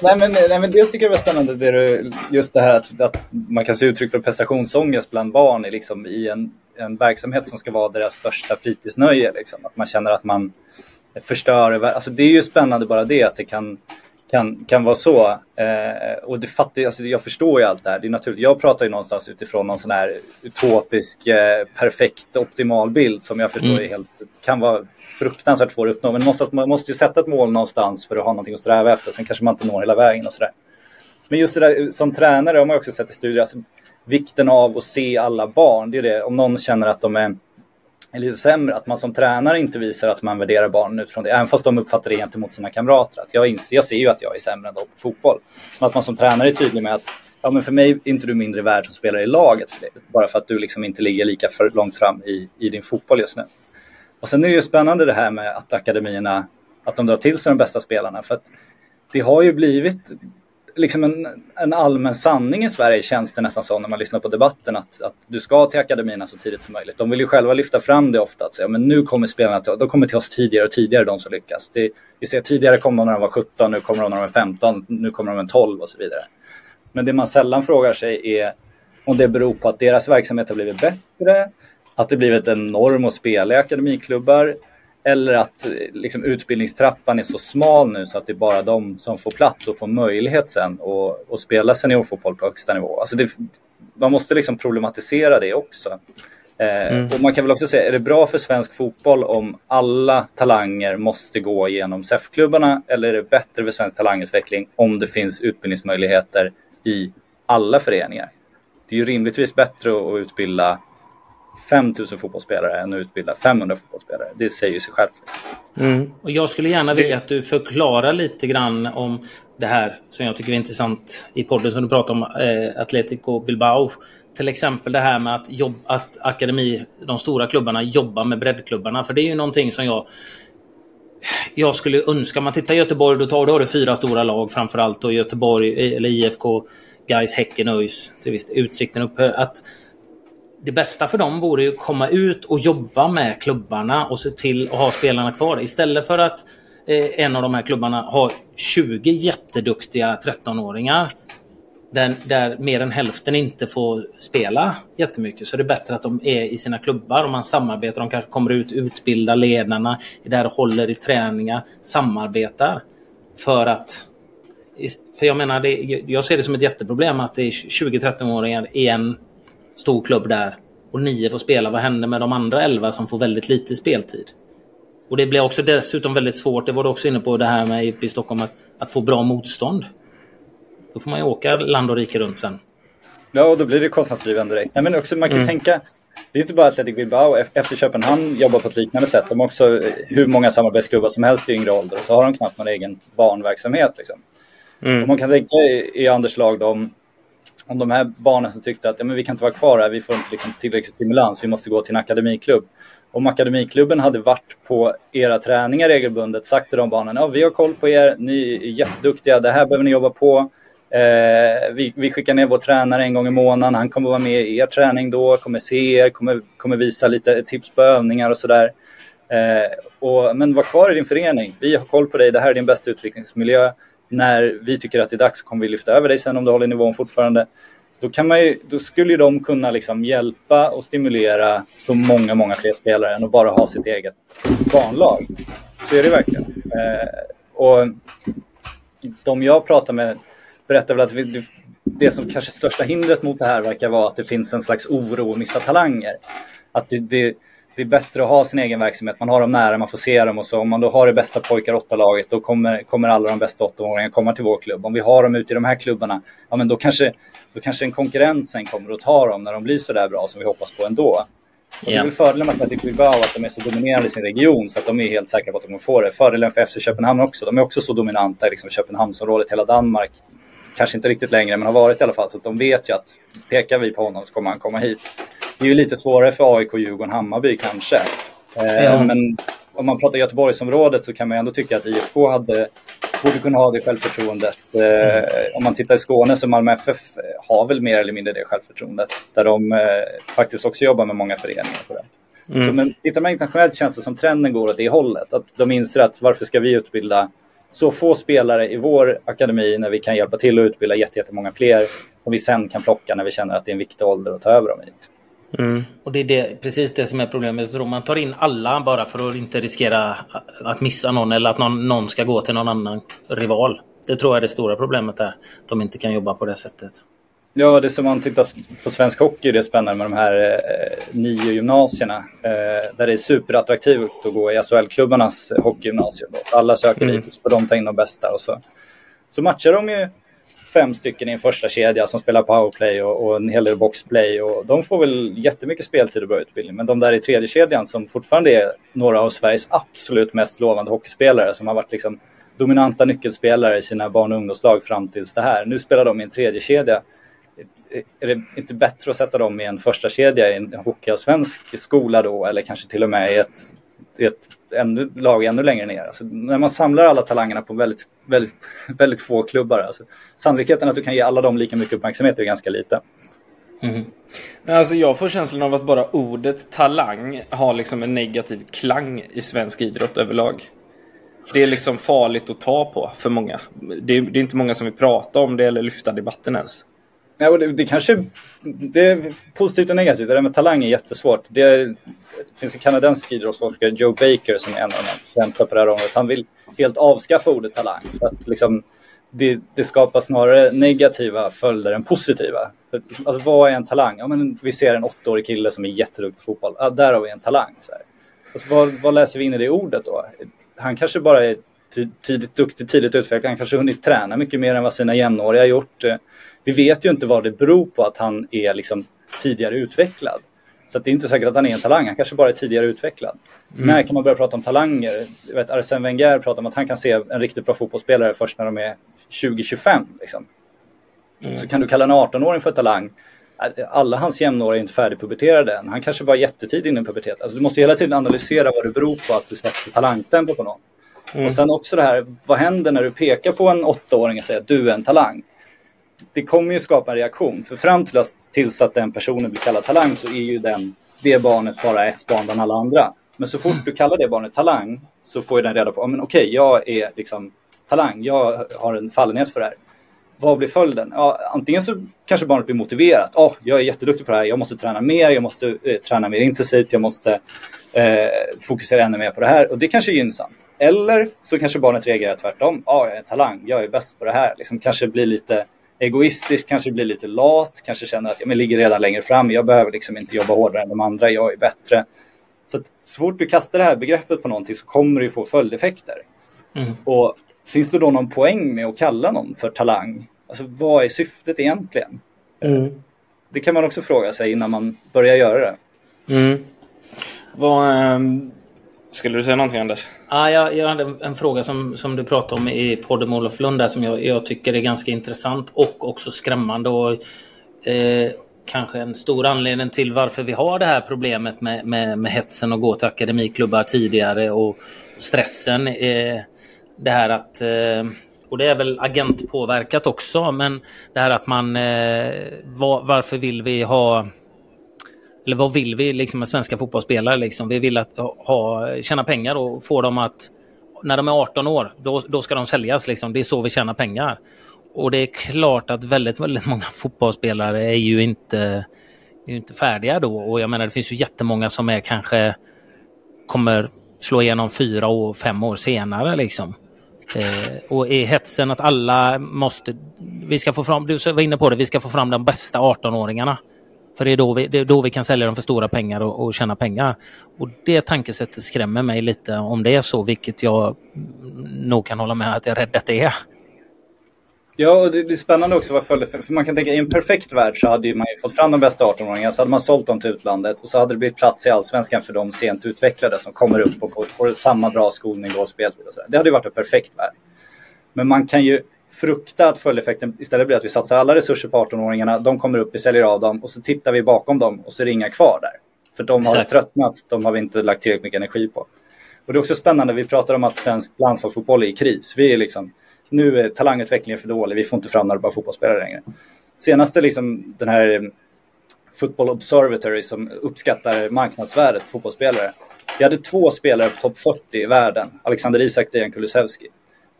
Nej men, nej, men dels tycker jag det var spännande det du, just det här att, att man kan se uttryck för prestationsångest bland barn i, liksom, i en, en verksamhet som ska vara deras största fritidsnöje. Liksom. Att man känner att man förstör. Alltså, det är ju spännande bara det att det kan, kan, kan vara så. Eh, och det fattar, alltså, jag förstår ju allt det här. Det är naturligt. Jag pratar ju någonstans utifrån någon sån här utopisk, eh, perfekt, optimal bild som jag förstår mm. är helt, kan vara fruktansvärt svår att uppnå. Men måste, man måste ju sätta ett mål någonstans för att ha någonting att sträva efter. Sen kanske man inte når hela vägen och sådär. Men just det där som tränare har man också sett i studier, alltså, vikten av att se alla barn. Det är det, om någon känner att de är lite sämre, att man som tränare inte visar att man värderar barnen utifrån det, även fast de uppfattar det gentemot sina kamrater. Att jag, inser, jag ser ju att jag är sämre än dem på fotboll. Men att man som tränare är tydlig med att ja, men för mig är inte du mindre värd som spelare i laget, för det, bara för att du liksom inte ligger lika för långt fram i, i din fotboll just nu. Och sen är det ju spännande det här med att akademierna, att de drar till sig de bästa spelarna. För att det har ju blivit liksom en, en allmän sanning i Sverige känns det nästan så när man lyssnar på debatten att, att du ska till akademierna så tidigt som möjligt. De vill ju själva lyfta fram det ofta att säga men nu kommer spelarna till, de kommer till oss tidigare och tidigare de som lyckas. Det, vi ser tidigare kom de när de var 17, nu kommer de när de är 15, nu kommer de när de är 12 och så vidare. Men det man sällan frågar sig är om det beror på att deras verksamhet har blivit bättre, att det blivit en norm att spela i akademiklubbar eller att liksom, utbildningstrappan är så smal nu så att det är bara de som får plats och får möjlighet sen att spela seniorfotboll på högsta nivå. Alltså det, man måste liksom problematisera det också. Eh, mm. och man kan väl också säga, är det bra för svensk fotboll om alla talanger måste gå igenom SEF-klubbarna eller är det bättre för svensk talangutveckling om det finns utbildningsmöjligheter i alla föreningar? Det är ju rimligtvis bättre att utbilda 5000 fotbollsspelare än att utbilda 500 fotbollsspelare. Det säger sig självt. Mm. Och jag skulle gärna vilja att du förklarar lite grann om det här som jag tycker är intressant i podden som du pratar om, eh, Atletico Bilbao. Till exempel det här med att, jobb, att akademi, de stora klubbarna jobbar med breddklubbarna. För det är ju någonting som jag jag skulle önska, om man tittar i Göteborg, då tar du fyra stora lag framförallt och Göteborg, eller IFK, Gais, Häcken, ÖIS, till viss utsikten upp. Att det bästa för dem vore ju att komma ut och jobba med klubbarna och se till att ha spelarna kvar. Istället för att eh, en av de här klubbarna har 20 jätteduktiga 13-åringar där, där mer än hälften inte får spela jättemycket så är det bättre att de är i sina klubbar och man samarbetar. De kanske kommer ut, utbildar ledarna, är där och håller i träningar, samarbetar. För att... För jag menar, det, jag ser det som ett jätteproblem att det är 20-13-åringar i en stor klubb där och nio får spela. Vad händer med de andra elva som får väldigt lite speltid? Och det blir också dessutom väldigt svårt, det var du också inne på det här med i Stockholm, att, att få bra motstånd. Då får man ju åka land och rike runt sen. Ja, och då blir det kostnadsdrivande direkt. Nej, men också, man kan mm. tänka, det är inte bara Athletic Bilbao, efter Köpenhamn jobbar på ett liknande sätt. De har också hur många samarbetsklubbar som helst i yngre ålder och så har de knappt någon egen barnverksamhet. Liksom. Mm. Och man kan tänka i, Anders lag då, om, de här barnen som tyckte att ja, men vi kan inte vara kvar här, vi får inte liksom tillräcklig stimulans, vi måste gå till en akademiklubb. Om akademiklubben hade varit på era träningar regelbundet, sagt till de barnen, ja vi har koll på er, ni är jätteduktiga, det här behöver ni jobba på. Eh, vi, vi, skickar ner vår tränare en gång i månaden. Han kommer vara med i er träning då, kommer se er, kommer, kommer visa lite tips på övningar och sådär. Eh, men var kvar i din förening. Vi har koll på dig. Det här är din bästa utvecklingsmiljö. När vi tycker att det är dags kommer vi lyfta över dig sen om du håller nivån fortfarande. Då, kan man ju, då skulle ju de kunna liksom hjälpa och stimulera så många, många fler spelare än att bara ha sitt eget barnlag. Så är det verkligen. Eh, och de jag pratar med berättar väl att vi, det som kanske största hindret mot det här verkar vara att det finns en slags oro att missa talanger. Att det, det, det är bättre att ha sin egen verksamhet, man har dem nära, man får se dem och så. Om man då har det bästa pojkar åtta laget då kommer, kommer alla de bästa åttaåringarna komma till vår klubb. Om vi har dem ute i de här klubbarna, ja men då kanske, då kanske en konkurrent sen kommer att ta dem när de blir så där bra som vi hoppas på ändå. Och det är väl fördelen med Athletic Bilbao att de är så dominerande i sin region så att de är helt säkra på att de kommer få det. Fördelen för FC Köpenhamn också. De är också så dominanta i liksom Köpenhamnsområdet, hela Danmark kanske inte riktigt längre, men har varit i alla fall. Så de vet ju att pekar vi på honom så kommer han komma hit. Det är ju lite svårare för AIK, Djurgården, Hammarby kanske. Eh, ja. Men om man pratar Göteborgsområdet så kan man ändå tycka att IFK hade, borde kunna ha det självförtroendet. Mm. Om man tittar i Skåne så Malmö FF har väl mer eller mindre det självförtroendet. Där de eh, faktiskt också jobbar med många föreningar. Mm. Så, men tittar man internationellt känns det som trenden går åt det hållet. Att de inser att varför ska vi utbilda så få spelare i vår akademi när vi kan hjälpa till att utbilda jättemånga fler som vi sen kan plocka när vi känner att det är en viktig ålder att ta över dem i. Mm. Och det är det, precis det som är problemet. Tror man tar in alla bara för att inte riskera att missa någon eller att någon, någon ska gå till någon annan rival. Det tror jag är det stora problemet är. Att de inte kan jobba på det sättet. Ja, det som man tittar på svensk hockey, det är spännande med de här eh, nio gymnasierna. Eh, där det är superattraktivt att gå i SHL-klubbarnas hockeygymnasium. Alla söker mm. dit och de ta in de bästa. Och så, så matchar de ju fem stycken i en första kedja som spelar powerplay och, och en hel del boxplay. Och de får väl jättemycket speltid och bra utbildning. Men de där i tredje kedjan som fortfarande är några av Sveriges absolut mest lovande hockeyspelare som har varit liksom dominanta nyckelspelare i sina barn och ungdomslag fram tills det här. Nu spelar de i en tredje kedja är det inte bättre att sätta dem i en första kedja i en hockeyallsvensk skola då eller kanske till och med i ett, i ett ännu, lag ännu längre ner? Alltså, när man samlar alla talangerna på väldigt, väldigt, (laughs) väldigt få klubbar, alltså, sannolikheten att du kan ge alla dem lika mycket uppmärksamhet är ganska liten. Mm. Alltså jag får känslan av att bara ordet talang har liksom en negativ klang i svensk idrott överlag. Det är liksom farligt att ta på för många. Det är, det är inte många som vill prata om det eller lyfta debatten ens. Ja, det, det, kanske det är positivt och negativt. Det där med talang är jättesvårt. Det, det finns en kanadensisk idrottsforskare, Joe Baker, som är en av de främsta på det här området. Han vill helt avskaffa ordet talang. För att liksom, det, det skapar snarare negativa följder än positiva. För, alltså, vad är en talang? Ja, men vi ser en åttaårig kille som är jätteduktig på fotboll. Ja, där har vi en talang. Så alltså, vad, vad läser vi in i det ordet då? Han kanske bara är tidigt duktig, tidigt utvecklad. Han kanske hunnit träna mycket mer än vad sina jämnåriga har gjort vi vet ju inte vad det beror på att han är liksom tidigare utvecklad. Så det är inte säkert att han är en talang, han kanske bara är tidigare utvecklad. Mm. När kan man börja prata om talanger? Jag vet, Arsene Wenger pratar om att han kan se en riktigt bra fotbollsspelare först när de är 20-25. Liksom. Mm. Så kan du kalla en 18-åring för talang. Alla hans jämnåriga är inte färdigpuberterade än. Han kanske var jättetidig innan pubertet. Alltså, du måste hela tiden analysera vad det beror på att du sätter talangstämpel på någon. Mm. Och sen också det här, vad händer när du pekar på en åttaåring och säger att du är en talang? det kommer ju skapa en reaktion. För fram till att, tills att den personen blir kallad talang så är ju den, det barnet bara ett barn bland alla andra. Men så fort du kallar det barnet talang så får ju den reda på, men okej, okay, jag är liksom talang, jag har en fallenhet för det här. Vad blir följden? Ja, antingen så kanske barnet blir motiverat. Oh, jag är jätteduktig på det här, jag måste träna mer, jag måste eh, träna mer intensivt, jag måste eh, fokusera ännu mer på det här. Och det kanske är gynnsamt. Eller så kanske barnet reagerar tvärtom. Ja, jag är talang, jag är bäst på det här. Liksom kanske blir lite egoistisk, kanske blir lite lat, kanske känner att jag ligger redan längre fram, jag behöver liksom inte jobba hårdare än de andra, jag är bättre. Så, att, så fort du kastar det här begreppet på någonting så kommer det få följdeffekter. Mm. Och finns det då någon poäng med att kalla någon för talang? Alltså vad är syftet egentligen? Mm. Det kan man också fråga sig innan man börjar göra det. Mm. Vad, ähm, skulle du säga någonting Anders? Ah, jag, jag hade en, en fråga som, som du pratade om i podden med Olof Lund där, som jag, jag, tycker är ganska intressant och också skrämmande. Och, eh, kanske en stor anledning till varför vi har det här problemet med, med, med hetsen och gå till akademiklubbar tidigare och stressen. Eh, det här att eh, och det är väl agentpåverkat också, men det här att man... Eh, var, varför vill vi ha... Eller vad vill vi liksom med svenska fotbollsspelare? Liksom? Vi vill att ha, tjäna pengar och få dem att... När de är 18 år, då, då ska de säljas. Liksom. Det är så vi tjänar pengar. Och det är klart att väldigt, väldigt många fotbollsspelare är ju inte, är ju inte färdiga då. Och jag menar, det finns ju jättemånga som är kanske kommer slå igenom fyra och fem år senare liksom. Eh, och i hetsen att alla måste... Vi ska få fram, du var inne på det, vi ska få fram de bästa 18-åringarna. För det är, då vi, det är då vi kan sälja dem för stora pengar och, och tjäna pengar. Och det tankesättet skrämmer mig lite om det är så, vilket jag nog kan hålla med att jag är rädd att det är. Ja, och det är spännande också vad följde, för man kan tänka i en perfekt värld så hade man fått fram de bästa 18-åringarna, så hade man sålt dem till utlandet och så hade det blivit plats i allsvenskan för de sent utvecklade som kommer upp och får, får samma bra skolning och speltid. Och så. Det hade ju varit en perfekt värld. Men man kan ju frukta att följdeffekten istället blir att vi satsar alla resurser på 18-åringarna, de kommer upp, vi säljer av dem och så tittar vi bakom dem och så är det inga kvar där. För de har Exakt. tröttnat, de har vi inte lagt tillräckligt mycket energi på. Och det är också spännande, vi pratar om att svensk landslagsfotboll är i kris. Vi är liksom nu är talangutvecklingen för dålig, vi får inte fram några bra fotbollsspelare längre. Senaste liksom den här eh, Football Observatory som uppskattar marknadsvärdet på fotbollsspelare. Vi hade två spelare på topp 40 i världen, Alexander Isak och Dejan Kulusevski.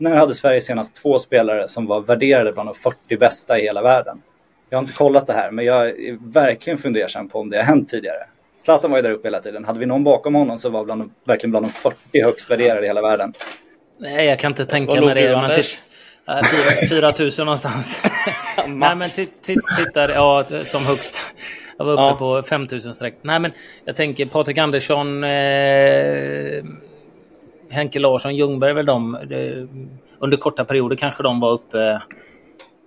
När hade Sverige senast två spelare som var värderade bland de 40 bästa i hela världen? Jag har inte kollat det här, men jag är verkligen fundersam på om det har hänt tidigare. Zlatan var ju där uppe hela tiden. Hade vi någon bakom honom så var bland verkligen bland de 40 högst värderade i hela världen. Nej, jag kan inte tänka mig det. Man typ, 4 000 någonstans. Nej, men titta, ja, som högst. Jag var uppe ja. på 5 000 streck. Nej, men jag tänker Patrik Andersson, eh, Henke Larsson, Ljungberg, väl de. Det, under korta perioder kanske de var uppe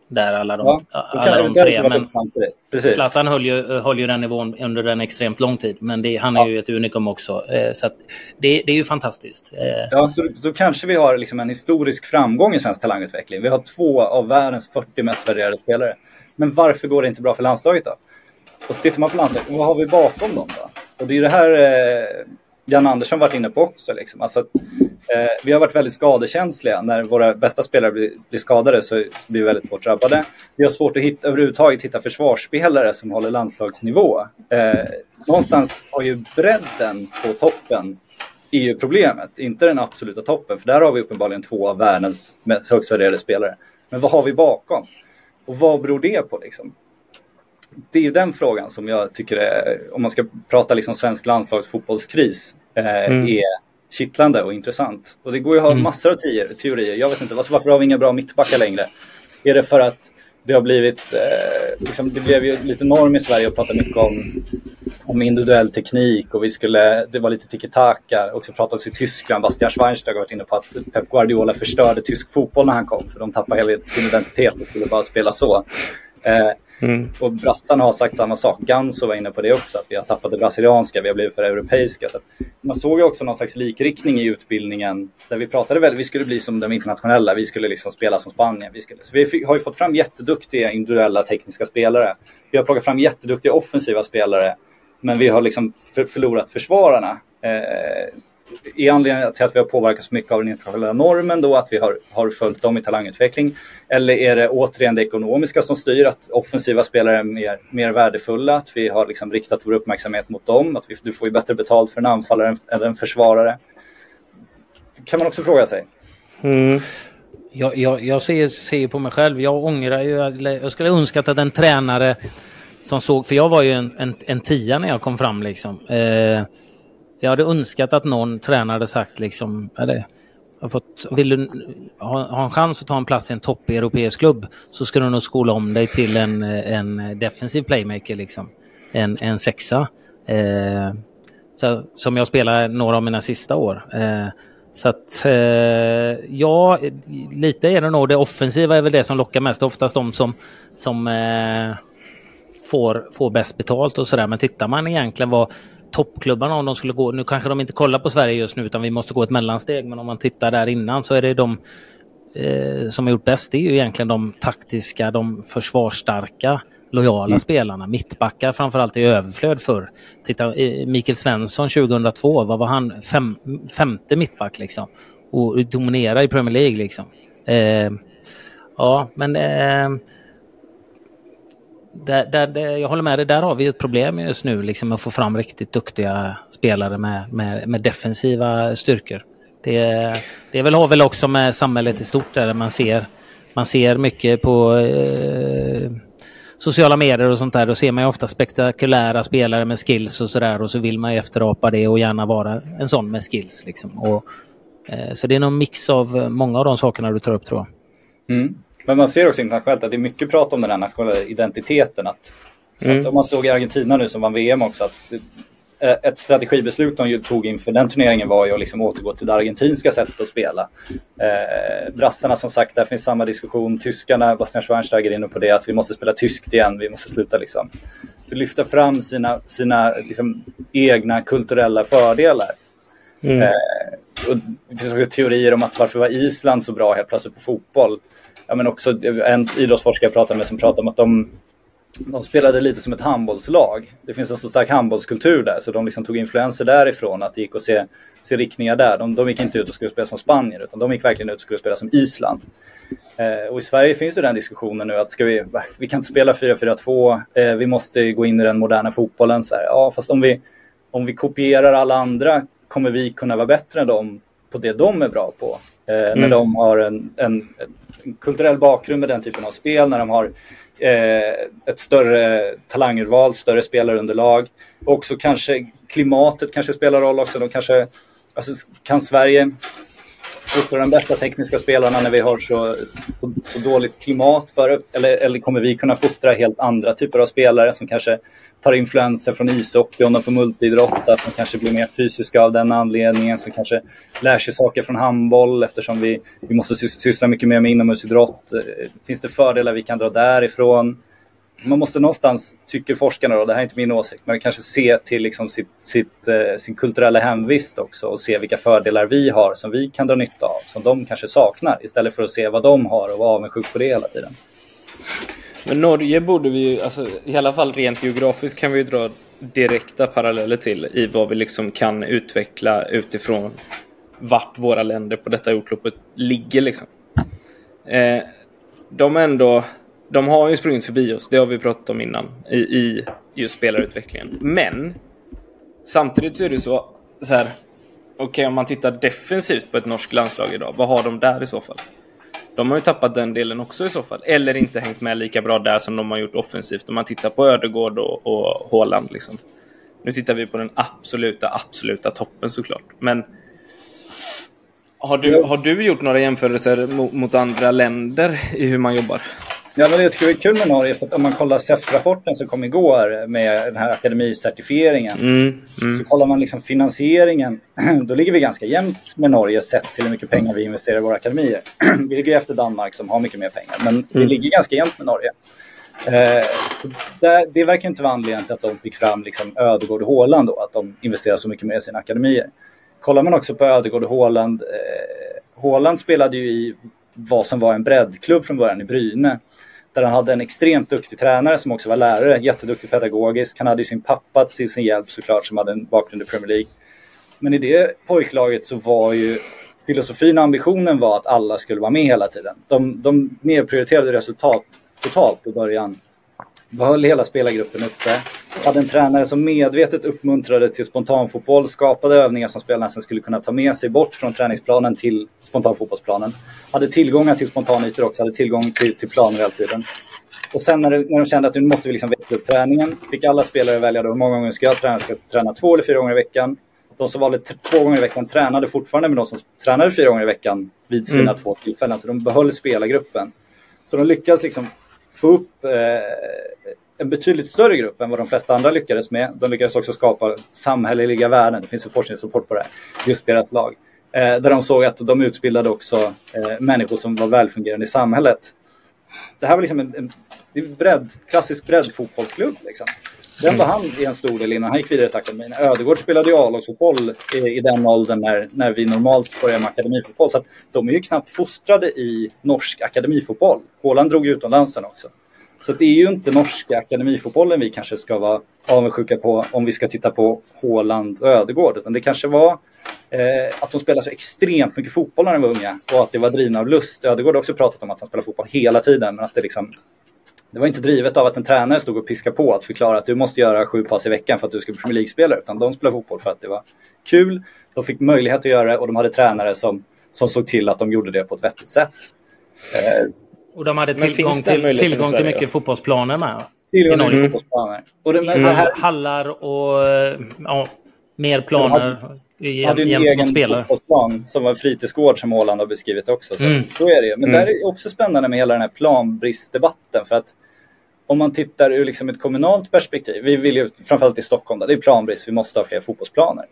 där alla de, ja, alla de tre. Men Zlatan höll ju, höll ju den nivån under en extremt lång tid. Men det, han är ja. ju ett unikum också. Eh, så det, det, är ju fantastiskt. Eh. Ja, så, så kanske vi har liksom en historisk framgång i svensk talangutveckling. Vi har två av världens 40 mest värderade spelare. Men varför går det inte bra för landslaget då? Och så tittar man på landslaget, vad har vi bakom dem då? Och det är det här eh, Jan Andersson varit inne på också. Liksom. Alltså, eh, vi har varit väldigt skadekänsliga. När våra bästa spelare blir, blir, skadade så blir vi väldigt hårt drabbade. Vi har svårt att hitta, överhuvudtaget hitta försvarsspelare som håller landslagsnivå. Eh, någonstans har ju bredden på toppen är ju problemet, inte den absoluta toppen. För där har vi uppenbarligen två av världens högst värderade spelare. Men vad har vi bakom? Och vad beror det på liksom? Det är ju den frågan som jag tycker är, om man ska prata liksom svensk landslagsfotbollskris, eh, mm. är kittlande och intressant. Och det går ju att ha mm. massor av teorier. Jag vet inte, varför har vi inga bra mittbackar längre? Är det för att det har blivit, eh, liksom, det blev ju lite norm i Sverige att prata mycket om, om individuell teknik och vi skulle, det var lite tiki-taka. Också pratats i Tyskland, Bastian Schweinsteiger har varit inne på att Pep Guardiola förstörde tysk fotboll när han kom för de tappade hela sin identitet och skulle bara spela så. Eh, Mm. Och brassarna har sagt samma sak. Ganso var inne på det också, att vi har tappat det brasilianska, vi har blivit för europeiska. Så man såg ju också någon slags likriktning i utbildningen där vi pratade väl, vi skulle bli som de internationella, vi skulle liksom spela som Spanien. Vi, skulle, så vi har ju fått fram jätteduktiga individuella tekniska spelare. Vi har plockat fram jätteduktiga offensiva spelare, men vi har liksom för, förlorat försvararna. Eh, är anledningen till att vi har påverkats mycket av den internationella normen då, att vi har, har följt dem i talangutveckling? Eller är det återigen det ekonomiska som styr, att offensiva spelare är mer, mer värdefulla, att vi har liksom riktat vår uppmärksamhet mot dem, att vi, du får ju bättre betalt för en anfallare än en försvarare? Det kan man också fråga sig. Mm. Jag, jag, jag ser, ser på mig själv, jag ångrar ju, jag skulle önskat att en tränare som såg, för jag var ju en, en, en tia när jag kom fram liksom. Eh, jag hade önskat att någon tränare sagt liksom, eller, har fått, vill du ha, ha, en chans att ta en plats i en topp europeisk klubb så ska du nog skola om dig till en, en defensiv playmaker liksom. En, en sexa. Eh, så, som jag spelar några av mina sista år. Eh, så att eh, ja, lite är det nog det offensiva är väl det som lockar mest. Oftast de som, som eh, får, får bäst betalt och sådär. Men tittar man egentligen vad toppklubbarna om de skulle gå, nu kanske de inte kollar på Sverige just nu utan vi måste gå ett mellansteg. Men om man tittar där innan så är det de eh, som har gjort bäst. Det är ju egentligen de taktiska, de försvarsstarka lojala mm. spelarna. Mittbackar framförallt i överflöd för. Titta, Mikael Svensson 2002, vad var han? Fem, femte mittback liksom. Och dominerar i Premier League liksom. Eh, ja, men eh, där, där, där, jag håller med dig, där har vi ett problem just nu liksom att få fram riktigt duktiga spelare med, med, med defensiva styrkor. Det, det väl, har väl också med samhället i stort där man ser, man ser mycket på eh, sociala medier och sånt där, då ser man ju ofta spektakulära spelare med skills och sådär och så vill man ju efterapa det och gärna vara en sån med skills. Liksom. Och, eh, så det är någon mix av många av de sakerna du tar upp tror jag. Mm. Men man ser också internationellt att det är mycket prat om den här nationella identiteten. Att, mm. att om man såg i Argentina nu som vann VM också, att Eh, ett strategibeslut de tog inför den turneringen var ju att liksom återgå till det argentinska sättet att spela. Eh, brassarna som sagt, där finns samma diskussion. Tyskarna, Bastian Schweinsteiger är inne på det, att vi måste spela tyskt igen, vi måste sluta liksom. Så lyfta fram sina, sina liksom, egna kulturella fördelar. Mm. Eh, det finns också teorier om att varför var Island så bra helt plötsligt på fotboll? Ja, men också en idrottsforskare jag pratade med som pratade om att de de spelade lite som ett handbollslag. Det finns en så stark handbollskultur där så de liksom tog influenser därifrån att det gick att se, se riktningar där. De, de gick inte ut och skulle spela som Spanien utan de gick verkligen ut och skulle spela som Island. Eh, och i Sverige finns det den diskussionen nu att ska vi, vi kan inte spela 4-4-2, eh, vi måste gå in i den moderna fotbollen. Så här, ja, fast om vi, om vi kopierar alla andra kommer vi kunna vara bättre än dem på det de är bra på. Eh, mm. När de har en, en kulturell bakgrund med den typen av spel, när de har eh, ett större talangurval, större spelarunderlag. Också kanske klimatet kanske spelar roll också. De kanske, alltså, kan Sverige fostra de bästa tekniska spelarna när vi har så, så, så, dåligt klimat för eller, eller kommer vi kunna fostra helt andra typer av spelare som kanske tar influenser från ishockey om de får multiidrott, att de kanske blir mer fysiska av den anledningen, som kanske lär sig saker från handboll eftersom vi, vi måste syssla mycket mer med inomhusidrott. Eh, finns det fördelar vi kan dra därifrån? Man måste någonstans, tycker forskarna då, det här är inte min åsikt, men kanske se till liksom sitt, sitt, eh, sin kulturella hemvist också och se vilka fördelar vi har som vi kan dra nytta av, som de kanske saknar, istället för att se vad de har och vara avundsjuk på det hela tiden. Men Norge borde vi ju, alltså, i alla fall rent geografiskt kan vi ju dra direkta paralleller till i vad vi liksom kan utveckla utifrån vart våra länder på detta jordklotet ligger liksom. Eh, de ändå de har ju sprungit förbi oss, det har vi pratat om innan, i, i just spelarutvecklingen. Men samtidigt så är det så, så här, okej okay, om man tittar defensivt på ett norskt landslag idag, vad har de där i så fall? De har ju tappat den delen också i så fall. Eller inte hängt med lika bra där som de har gjort offensivt. Om man tittar på Ödegård och, och Håland. Liksom. Nu tittar vi på den absoluta, absoluta toppen såklart. Men har du, har du gjort några jämförelser mot, mot andra länder i hur man jobbar? Ja, men jag tycker det är kul med Norge för att om man kollar SEF-rapporten som kom igår med den här akademicertifieringen. Mm, mm. Så kollar man liksom finansieringen. (clears throat) Då ligger vi ganska jämnt med Norge sett till hur mycket pengar vi investerar i våra akademier. (clears throat) vi ligger efter Danmark som har mycket mer pengar. Men mm. vi ligger ganska jämnt med Norge. Eh, så där, det verkar inte vara anledningen till att de fick fram liksom Ödegård och Håland då, att de investerar så mycket mer i sina akademier. Kollar man också på Ödegård och Håland. Eh, Håland spelade ju i vad som var en breddklubb från början i Bryne. Där han hade en extremt duktig tränare som också var lärare, jätteduktig pedagogisk. Han hade sin pappa till sin hjälp såklart som hade en bakgrund i Premier League. Men i det pojklaget så var ju filosofin och ambitionen var att alla skulle vara med hela tiden. De, de nedprioriterade resultat totalt i början. Behöll hela spelargruppen uppe. Hade en tränare som medvetet uppmuntrade till spontanfotboll, skapade övningar som spelarna sen skulle kunna ta med sig bort från träningsplanen till spontanfotbollsplanen. Hade tillgångar till spontanytor också, hade tillgång till, till planer hela tiden. Och sen när, när de kände att nu måste vi liksom växla upp träningen, fick alla spelare välja då hur många gånger ska jag träna? Ska jag träna två eller fyra gånger i veckan? De som valde två gånger i veckan tränade fortfarande med de som tränade fyra gånger i veckan vid sina mm. två tillfällen. Så de behöll spelargruppen. Så de lyckades liksom få upp eh, en betydligt större grupp än vad de flesta andra lyckades med. De lyckades också skapa samhälleliga värden. Det finns en forskningsrapport på det här. Just deras lag. Eh, där de såg att de utbildade också eh, människor som var välfungerande i samhället. Det här var liksom en, en bredd, klassisk breddfotbollsklubb. Liksom. Den var han i en stor del innan han gick vidare till akademin. Ödegård spelade ju A-lagsfotboll i, i den åldern när, när vi normalt börjar med akademifotboll. Så att de är ju knappt fostrade i norsk akademifotboll. Håland drog ju utomlands sen också. Så det är ju inte norska akademifotbollen vi kanske ska vara avundsjuka på om vi ska titta på Håland och Ödegård. Utan det kanske var eh, att de spelade så extremt mycket fotboll när de var unga och att det var drivna av lust. Ödegård har också pratat om att han spelar fotboll hela tiden men att det liksom det var inte drivet av att en tränare stod och piskade på att förklara att du måste göra sju pass i veckan för att du ska bli Premier League-spelare. Utan de spelade fotboll för att det var kul. De fick möjlighet att göra det och de hade tränare som, som såg till att de gjorde det på ett vettigt sätt. Eh, och de hade tillgång till, tillgång till mycket fotbollsplaner med? Tillgång till fotbollsplaner. Och det, mm. här... Hallar och ja, mer planer. De hade en egen fotbollsplan som var fritidsgård som Åland har beskrivit också. Så, mm. så är det Men mm. där är också spännande med hela den här planbristdebatten. För att om man tittar ur liksom ett kommunalt perspektiv, vi vill ju framförallt i Stockholm, där, det är planbrist, vi måste ha fler fotbollsplaner.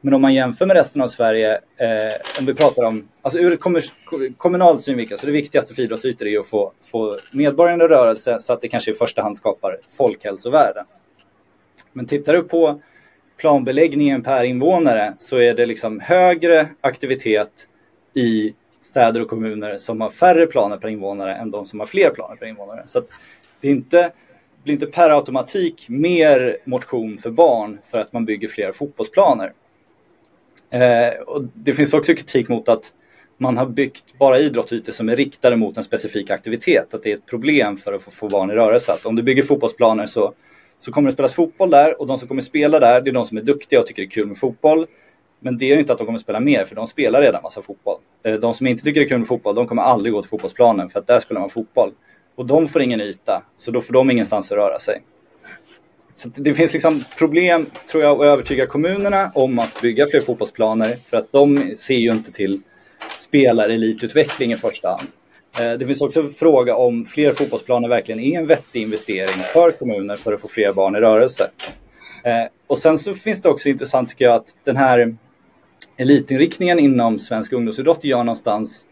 Men om man jämför med resten av Sverige, eh, om vi pratar om, alltså ur ett kommunalt synvinkel, så det viktigaste för idrottsytor är att få, få medborgarna i rörelse så att det kanske i första hand skapar folkhälsovärden. Men tittar du på planbeläggningen per invånare så är det liksom högre aktivitet i städer och kommuner som har färre planer per invånare än de som har fler planer per invånare. Så det är inte, blir inte per automatik mer motion för barn för att man bygger fler fotbollsplaner. Eh, och det finns också kritik mot att man har byggt bara idrottsytor som är riktade mot en specifik aktivitet. Att det är ett problem för att få, få barn i rörelse. Att om du bygger fotbollsplaner så, så kommer det spelas fotboll där och de som kommer spela där det är de som är duktiga och tycker det är kul med fotboll. Men det är inte att de kommer spela mer för de spelar redan massa fotboll. Eh, de som inte tycker det är kul med fotboll de kommer aldrig gå till fotbollsplanen för att där spelar man fotboll. Och de får ingen yta, så då får de ingenstans att röra sig. Så det finns liksom problem, tror jag, att övertyga kommunerna om att bygga fler fotbollsplaner. För att de ser ju inte till spelarelitutveckling i första hand. Eh, det finns också en fråga om fler fotbollsplaner verkligen är en vettig investering för kommuner för att få fler barn i rörelse. Eh, och sen så finns det också intressant tycker jag att den här elitinriktningen inom svensk ungdomsidrott gör någonstans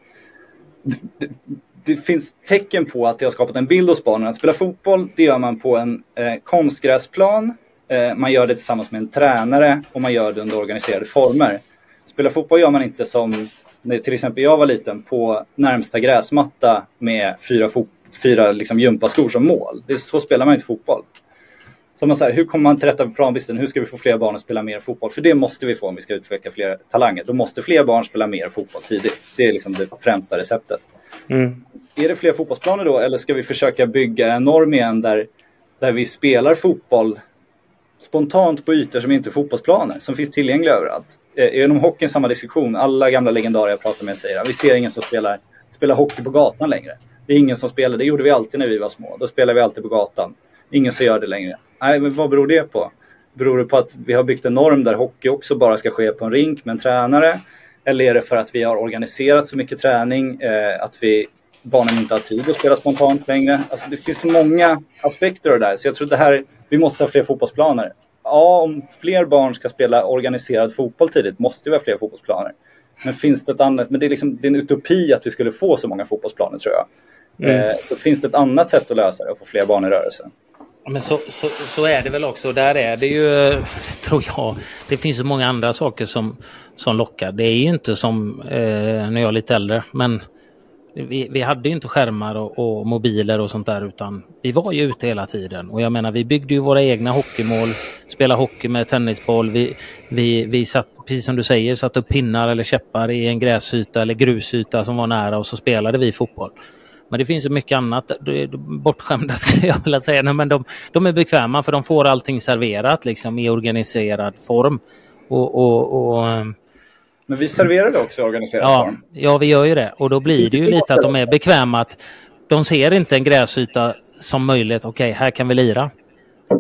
det finns tecken på att det har skapat en bild hos barnen. Att spela fotboll, det gör man på en eh, konstgräsplan. Eh, man gör det tillsammans med en tränare och man gör det under organiserade former. Spela fotboll gör man inte som när till exempel jag var liten på närmsta gräsmatta med fyra, fyra liksom gympaskor som mål. Det är, så spelar man inte fotboll. Så man säger, hur kommer man till rätta med planbristen? Hur ska vi få fler barn att spela mer fotboll? För det måste vi få om vi ska utveckla fler talanger. Då måste fler barn spela mer fotboll tidigt. Det är liksom det främsta receptet. Mm. Är det fler fotbollsplaner då eller ska vi försöka bygga en norm igen där, där vi spelar fotboll spontant på ytor som inte är fotbollsplaner, som finns tillgängliga överallt? Eh, inom hockeyn samma diskussion. Alla gamla legendarer jag pratar med säger att vi ser ingen som spelar, spelar hockey på gatan längre. Det är ingen som spelar, det gjorde vi alltid när vi var små. Då spelade vi alltid på gatan. Ingen som gör det längre. Nej, men vad beror det på? Beror det på att vi har byggt en norm där hockey också bara ska ske på en rink med en tränare? Eller är det för att vi har organiserat så mycket träning eh, att vi, barnen inte har tid att spela spontant längre? Alltså det finns så många aspekter av det där. Så jag tror det här, vi måste ha fler fotbollsplaner. Ja, om fler barn ska spela organiserad fotboll tidigt måste vi ha fler fotbollsplaner. Men finns det ett annat, men det är, liksom, det är en utopi att vi skulle få så många fotbollsplaner tror jag. Mm. Eh, så finns det ett annat sätt att lösa det och få fler barn i rörelse. Men så, så, så, är det väl också. Där är det ju, (laughs) tror jag, det finns så många andra saker som, som lockar. Det är ju inte som eh, när jag är lite äldre, men vi, vi hade ju inte skärmar och, och, mobiler och sånt där utan vi var ju ute hela tiden. Och jag menar vi byggde ju våra egna hockeymål, spelade hockey med tennisboll. Vi, vi, vi satt, precis som du säger, satt upp pinnar eller käppar i en gräsyta eller grusyta som var nära och så spelade vi fotboll. Men det finns ju mycket annat. Bortskämda (laughs) skulle jag vilja säga. Nej, men de, de är bekväma för de får allting serverat liksom, i organiserad form. Och, och, och, men vi serverar det också i organiserad ja, form. Ja, vi gör ju det. Och då blir det ju lite att de är bekväma. Att de ser inte en gräsyta som möjligt. Okej, okay, här kan vi lira.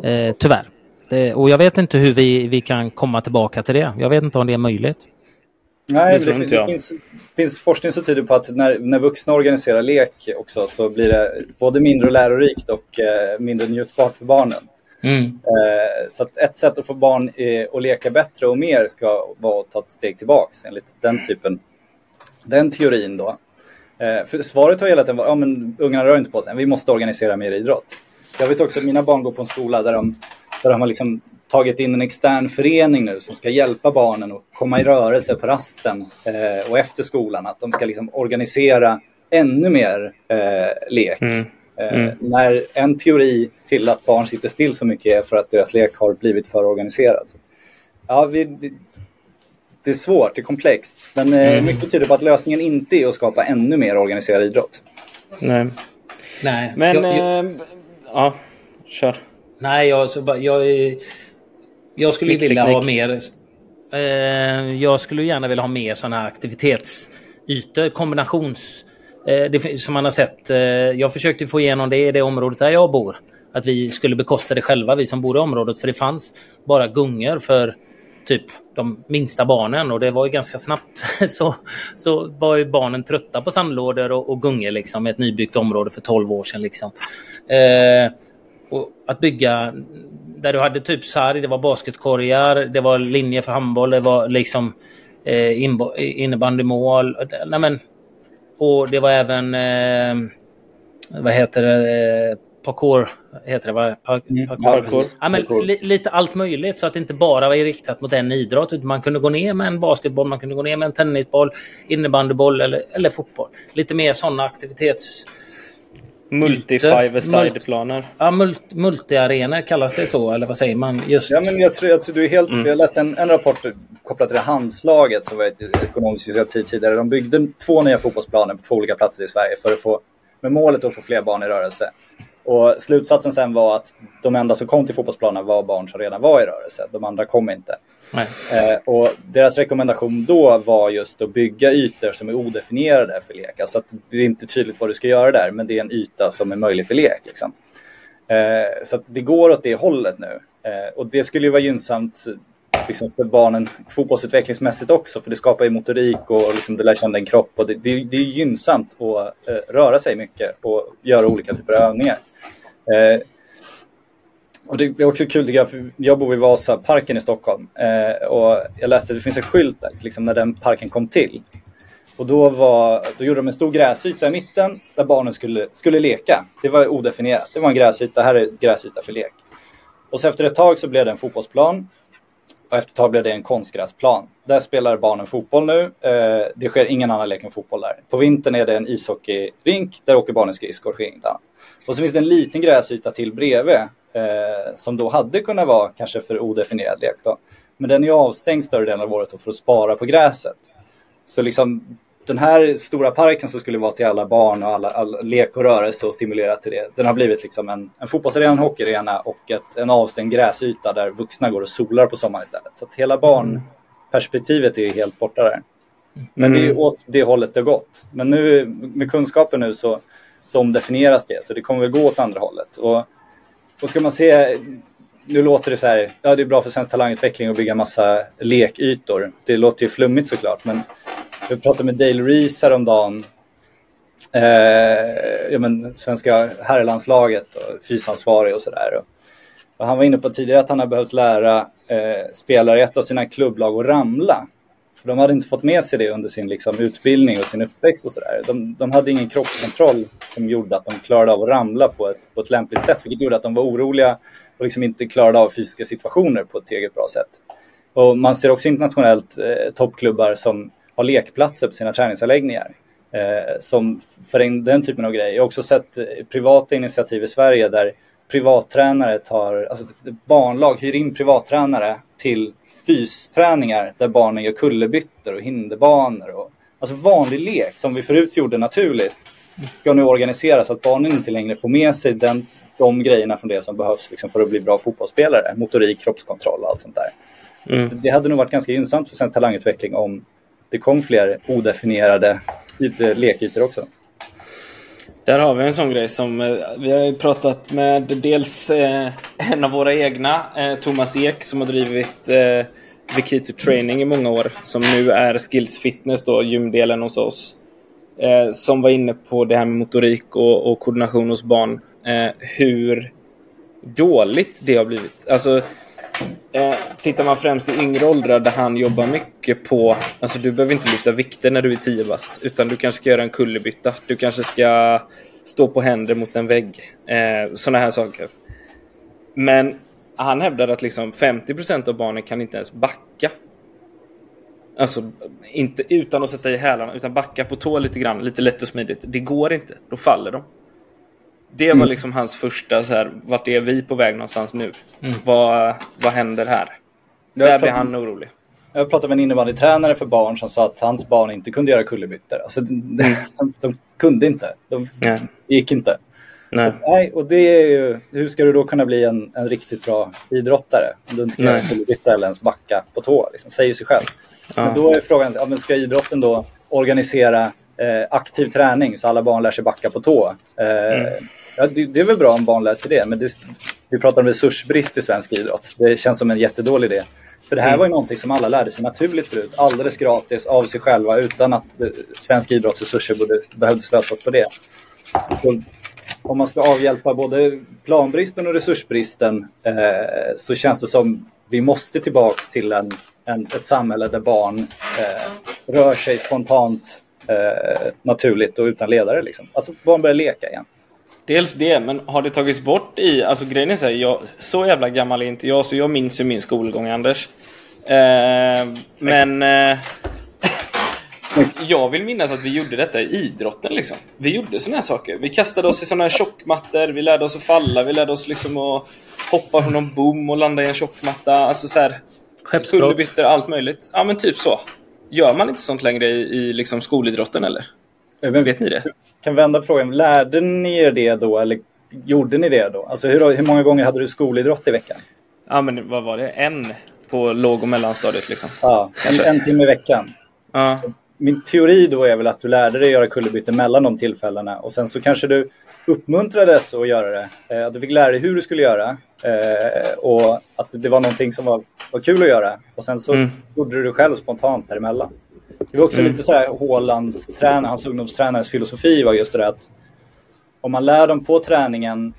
Eh, tyvärr. Det, och jag vet inte hur vi, vi kan komma tillbaka till det. Jag vet inte om det är möjligt. Nej, det, det, det finns, finns, forskning som tyder på att när, när vuxna organiserar lek också så blir det både mindre lärorikt och eh, mindre njutbart för barnen. Mm. Eh, så att ett sätt att få barn eh, att leka bättre och mer ska vara att ta ett steg tillbaks enligt den typen, den teorin då. Eh, för svaret har hela tiden varit, ja men ungarna rör inte på sig, vi måste organisera mer idrott. Jag vet också att mina barn går på en skola där de, där de har liksom tagit in en extern förening nu som ska hjälpa barnen att komma i rörelse på rasten och efter skolan. Att de ska liksom organisera ännu mer lek. Mm. Eh, mm. när en teori till att barn sitter still så mycket är för att deras lek har blivit för organiserad. Ja, vi, det är svårt, det är komplext. Men eh, mm. mycket tyder på att lösningen inte är att skapa ännu mer organiserad idrott. Nej. Nej. Men, jag, jag, äh, ja, kör. Nej, jag, jag, jag skulle vilja ha mer... Eh, jag skulle gärna vilja ha mer sådana aktivitetsytor, kombinations... Eh, det, som man har sett. Eh, jag försökte få igenom det i det området där jag bor. Att vi skulle bekosta det själva, vi som bor i området. För det fanns bara gungor för typ de minsta barnen och det var ju ganska snabbt (laughs) så, så var ju barnen trötta på sandlådor och, och gungor liksom i ett nybyggt område för 12 år sedan. Liksom. Eh, och att bygga där du hade typ sarg, det var basketkorgar, det var linjer för handboll, det var liksom eh, innebandymål. Nej, men, och det var även, eh, vad heter det, eh, parkour, heter det va? Park, mm, parkour. parkour. Ja, men, li, lite allt möjligt så att det inte bara var riktat mot en idrott. Utan man kunde gå ner med en basketboll, man kunde gå ner med en tennisboll, innebandyboll eller, eller fotboll. Lite mer sådana aktivitets Multi-five-side-planer. Ja, mult multi-arenor kallas det så, eller vad säger man? Just. Ja, men jag tror att du är helt... Mm. Jag läste en, en rapport kopplat till det handslaget som var ett ekonomiskt initiativ tidigare. De byggde två nya fotbollsplaner på två olika platser i Sverige för att få, med målet att få fler barn i rörelse. Och slutsatsen sen var att de enda som kom till fotbollsplanen var barn som redan var i rörelse. De andra kom inte. Eh, och deras rekommendation då var just att bygga ytor som är odefinierade för lek. Alltså att det är inte tydligt vad du ska göra där, men det är en yta som är möjlig för lek. Liksom. Eh, så det går åt det hållet nu. Eh, och det skulle ju vara gynnsamt liksom, för barnen fotbollsutvecklingsmässigt också, för det skapar ju motorik och liksom, du lär känna en kropp. Och det, det, det är gynnsamt att eh, röra sig mycket och göra olika typer av övningar. Eh, och det är också kul tycker jag, för jag bor i Vasaparken i Stockholm eh, och jag läste att det finns en skylt där, liksom när den parken kom till. Och då, var, då gjorde de en stor gräsyta i mitten där barnen skulle, skulle leka. Det var odefinierat. Det var en gräsyta, här är gräsyta för lek. Och så efter ett tag så blev det en fotbollsplan. Och efter ett tag blev det en konstgräsplan. Där spelar barnen fotboll nu. Eh, det sker ingen annan lek än fotboll där. På vintern är det en ishockeyrink. Där åker barnen skridskor, sker inget annat. Och så finns det en liten gräsyta till bredvid eh, som då hade kunnat vara kanske för odefinierad lek. Då. Men den är avstängd större delen av året för att spara på gräset. Så liksom den här stora parken som skulle vara till alla barn och alla, alla lek och rörelse och stimulera till det. Den har blivit liksom en, en fotbollsarena, en hockeyarena och ett, en avstängd gräsyta där vuxna går och solar på sommaren istället. Så att hela barnperspektivet är helt borta där. Men det är mm. åt det hållet det gått. Men nu med kunskapen nu så, så omdefinieras det, så det kommer väl gå åt andra hållet. Och och ska man se, nu låter det så här, ja det är bra för svensk talangutveckling att bygga massa lekytor. Det låter ju flummigt såklart, men jag pratade med Dale Reese häromdagen. Eh, ja, men, svenska herrlandslaget och fysansvarig och sådär. Och, han var inne på tidigare att han har behövt lära eh, spelare i ett av sina klubblag att ramla. För de hade inte fått med sig det under sin liksom, utbildning och sin uppväxt och sådär. De, de hade ingen kroppskontroll som gjorde att de klarade av att ramla på ett, på ett lämpligt sätt, vilket gjorde att de var oroliga och liksom inte klarade av fysiska situationer på ett eget bra sätt. Och man ser också internationellt eh, toppklubbar som har lekplatser på sina träningsanläggningar. eh, som för den, den typen av grejer. Jag har också sett eh, privata initiativ i Sverige där privattränare tar, alltså barnlag hyr in privattränare till fysträningar där barnen gör kullerbyttor och hinderbanor. Och, alltså vanlig lek som vi förut gjorde naturligt ska nu organiseras så att barnen inte längre får med sig den, de grejerna från det som behövs liksom, för att bli bra fotbollsspelare. Motorik, kroppskontroll och allt sånt där. Mm. Det hade nog varit ganska gynnsamt för svensk talangutveckling om det kom fler odefinierade lekytor också. Där har vi en sån grej som eh, vi har pratat med dels eh, en av våra egna, eh, Thomas Ek, som har drivit Vikito Training i många år, som nu är Skills Fitness, då, gymdelen hos oss. Som var inne på det här med motorik och, och koordination hos barn. Hur dåligt det har blivit. Alltså, Eh, tittar man främst i yngre åldrar där han jobbar mycket på... Alltså du behöver inte lyfta vikter när du är 10 bast. Utan du kanske ska göra en kullerbytta. Du kanske ska stå på händer mot en vägg. Eh, Sådana här saker. Men han hävdar att liksom 50% av barnen kan inte ens backa. Alltså inte utan att sätta i hälarna utan backa på tå lite grann, lite lätt och smidigt. Det går inte, då faller de. Det var mm. liksom hans första så här, vart är vi på väg någonstans nu? Mm. Vad, vad händer här? Jag Där blir han orolig. Jag pratade med en innebandytränare för barn som sa att hans barn inte kunde göra kullerbyttor. Alltså, de, (laughs) de, de kunde inte. De ja. gick inte. Nej. Att, nej, och det är ju, hur ska du då kunna bli en, en riktigt bra idrottare om du inte kan göra kullerbytta eller ens backa på tå? Liksom, säger sig själv. Ja. Men då är frågan, ja, men ska idrotten då organisera eh, aktiv träning så alla barn lär sig backa på tå? Eh, mm. Ja, det, det, är väl bra om barn lär sig det, men det, vi pratar om resursbrist i svensk idrott. Det känns som en jättedålig idé. För det här mm. var ju någonting som alla lärde sig naturligt förut, alldeles gratis av sig själva utan att eh, svensk idrottsresurser borde, behövde slösas på det. Så om man ska avhjälpa både planbristen och resursbristen eh, så känns det som vi måste tillbaks till en, en ett samhälle där barn eh, rör sig spontant, eh, naturligt och utan ledare. Liksom. Alltså barn börjar leka igen. Dels det, men har det tagits bort i... Alltså grejen är så här, jag, så jävla gammal är inte jag så jag minns ju min skolgång Anders. Eh, men... Eh, jag vill minnas att vi gjorde detta i idrotten liksom. Vi gjorde sådana här saker. Vi kastade oss i sådana här tjockmattor, vi lärde oss att falla, vi lärde oss liksom att hoppa från någon bom och landa i en tjockmatta. Alltså så här... Skeppsbrott. allt möjligt. Ja men typ så. Gör man inte sånt längre i, i liksom skolidrotten eller? Men, Vet ni det? kan vända frågan. Lärde ni er det då eller gjorde ni det då? Alltså hur, hur många gånger hade du skolidrott i veckan? Ja men vad var det? En på låg och mellanstadiet liksom. Ja, en, en timme i veckan. Ja. Min teori då är väl att du lärde dig göra kullerbyten mellan de tillfällena och sen så kanske du uppmuntrades att göra det. Eh, att du fick lära dig hur du skulle göra eh, och att det var någonting som var, var kul att göra. Och sen så mm. gjorde du det själv spontant däremellan. Det var också mm. lite så här Håland, hans ungdomstränares filosofi var just det att om man lär dem på träningen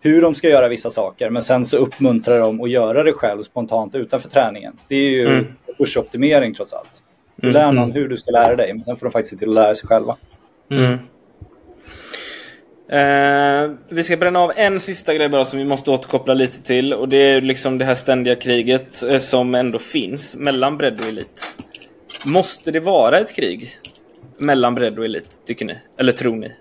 hur de ska göra vissa saker men sen så uppmuntrar de att göra det själv spontant utanför träningen. Det är ju mm. kursoptimering trots allt. Du mm. lär någon mm. hur du ska lära dig men sen får de faktiskt se till att lära sig själva. Mm. Eh, vi ska bränna av en sista grej bara som vi måste återkoppla lite till och det är liksom det här ständiga kriget eh, som ändå finns mellan bredd och elit. Måste det vara ett krig mellan bredd och elit, tycker ni? Eller tror ni?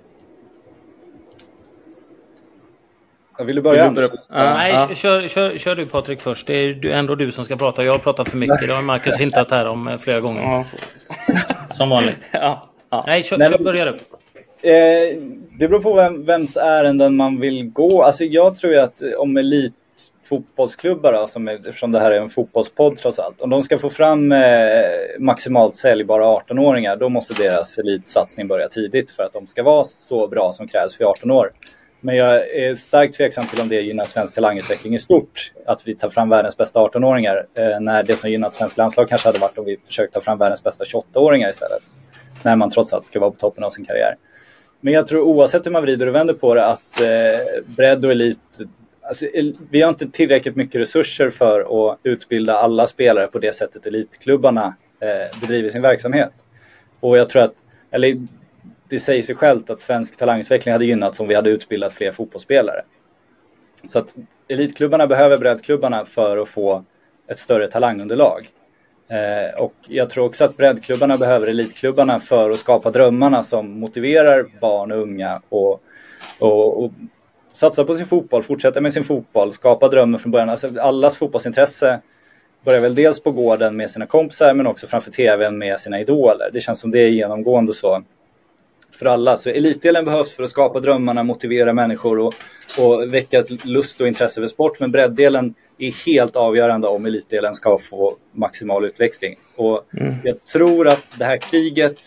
Jag vill du börja? Vill du börja? Ja, Nej. Kör, kör, kör, du Patrik först. Det är ändå du som ska prata. Jag har pratat för mycket. Det har Marcus (laughs) hintat här om eh, flera gånger. Ja. Som vanligt. (laughs) Ja. Nej, kör, Nej, kör, börja du. Eh, det beror på vem, vems ärenden man vill gå. Alltså jag tror ju att om elit fotbollsklubbar då, som är, eftersom det här är en fotbollspodd trots allt. Om de ska få fram eh, maximalt säljbara 18-åringar då måste deras elitsatsning börja tidigt för att de ska vara så bra som krävs för 18 år. Men jag är starkt tveksam till om det gynnar svensk talangutveckling i stort. Att vi tar fram världens bästa 18-åringar. Eh, när det som gynnat svensk landslag kanske hade varit om vi försökte ta fram världens bästa 28-åringar istället. När man trots allt ska vara på toppen av sin karriär. Men jag tror oavsett hur man vrider och vänder på det att eh, bredd och elit Alltså, vi har inte tillräckligt mycket resurser för att utbilda alla spelare på det sättet elitklubbarna eh, bedriver sin verksamhet. Och jag tror att, eller det säger sig självt att svensk talangutveckling hade gynnats om vi hade utbildat fler fotbollsspelare. Så att elitklubbarna behöver breddklubbarna för att få ett större talangunderlag. Eh, och jag tror också att breddklubbarna behöver elitklubbarna för att skapa drömmarna som motiverar barn och unga och, och, och satsa på sin fotboll, fortsätta med sin fotboll, skapa drömmen från början. Alltså allas fotbollsintresse börjar väl dels på gården med sina kompisar men också framför tvn med sina idoler. Det känns som det är genomgående så för alla. Så elitdelen behövs för att skapa drömmarna, motivera människor och, och väcka ett lust och intresse för sport. Men bredddelen är helt avgörande om elitdelen ska få maximal utväxling. Och mm. jag tror att det här kriget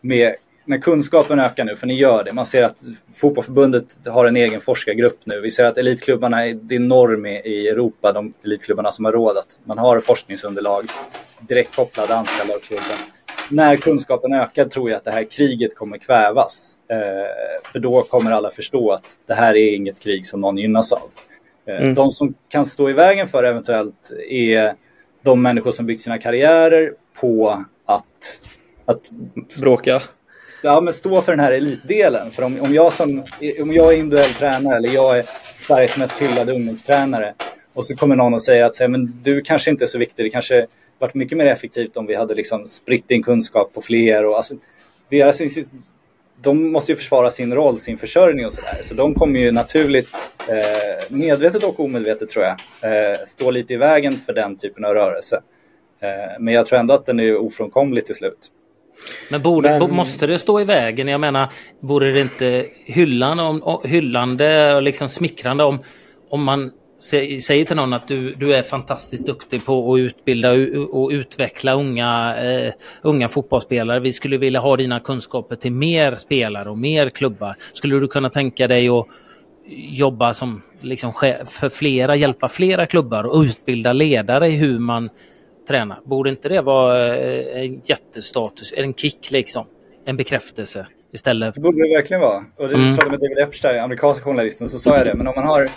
med när kunskapen ökar nu, för ni gör det. Man ser att fotbollförbundet har en egen forskargrupp nu. Vi ser att elitklubbarna är, det är norm i Europa, de elitklubbarna som har råd att man har forskningsunderlag direkt kopplade anställda av klubben. När kunskapen ökar tror jag att det här kriget kommer kvävas. Eh, för då kommer alla förstå att det här är inget krig som någon gynnas av. Eh, mm. De som kan stå i vägen för eventuellt är de människor som byggt sina karriärer på att, att bråka ja, men stå för den här elitdelen. För om, om, jag som, om jag är individuell tränare eller jag är Sveriges mest hyllade ungdomstränare och så kommer någon och säger att men du kanske inte är så viktig, det kanske varit mycket mer effektivt om vi hade liksom spritt din kunskap på fler. Och, alltså, deras, de måste ju försvara sin roll, sin försörjning och sådär. Så de kommer ju naturligt, eh, medvetet och omedvetet tror jag, eh, stå lite i vägen för den typen av rörelse. Eh, men jag tror ändå att den är ofrånkomlig till slut. Men, borde, Men... måste det stå i vägen? Jag menar, vore det inte hyllande, om, hyllande och liksom smickrande om, om man säger till någon att du, du är fantastiskt duktig på att utbilda och utveckla unga, uh, unga fotbollsspelare. Vi skulle vilja ha dina kunskaper till mer spelare och mer klubbar. Skulle du kunna tänka dig att jobba som liksom för flera, hjälpa flera klubbar och utbilda ledare i hur man träna. Borde inte det vara eh, en jättestatus, en kick liksom? En bekräftelse istället? Det borde det verkligen vara. Och det mm. pratade med David Epstein, amerikanska journalisten, så sa jag det. Men om man har,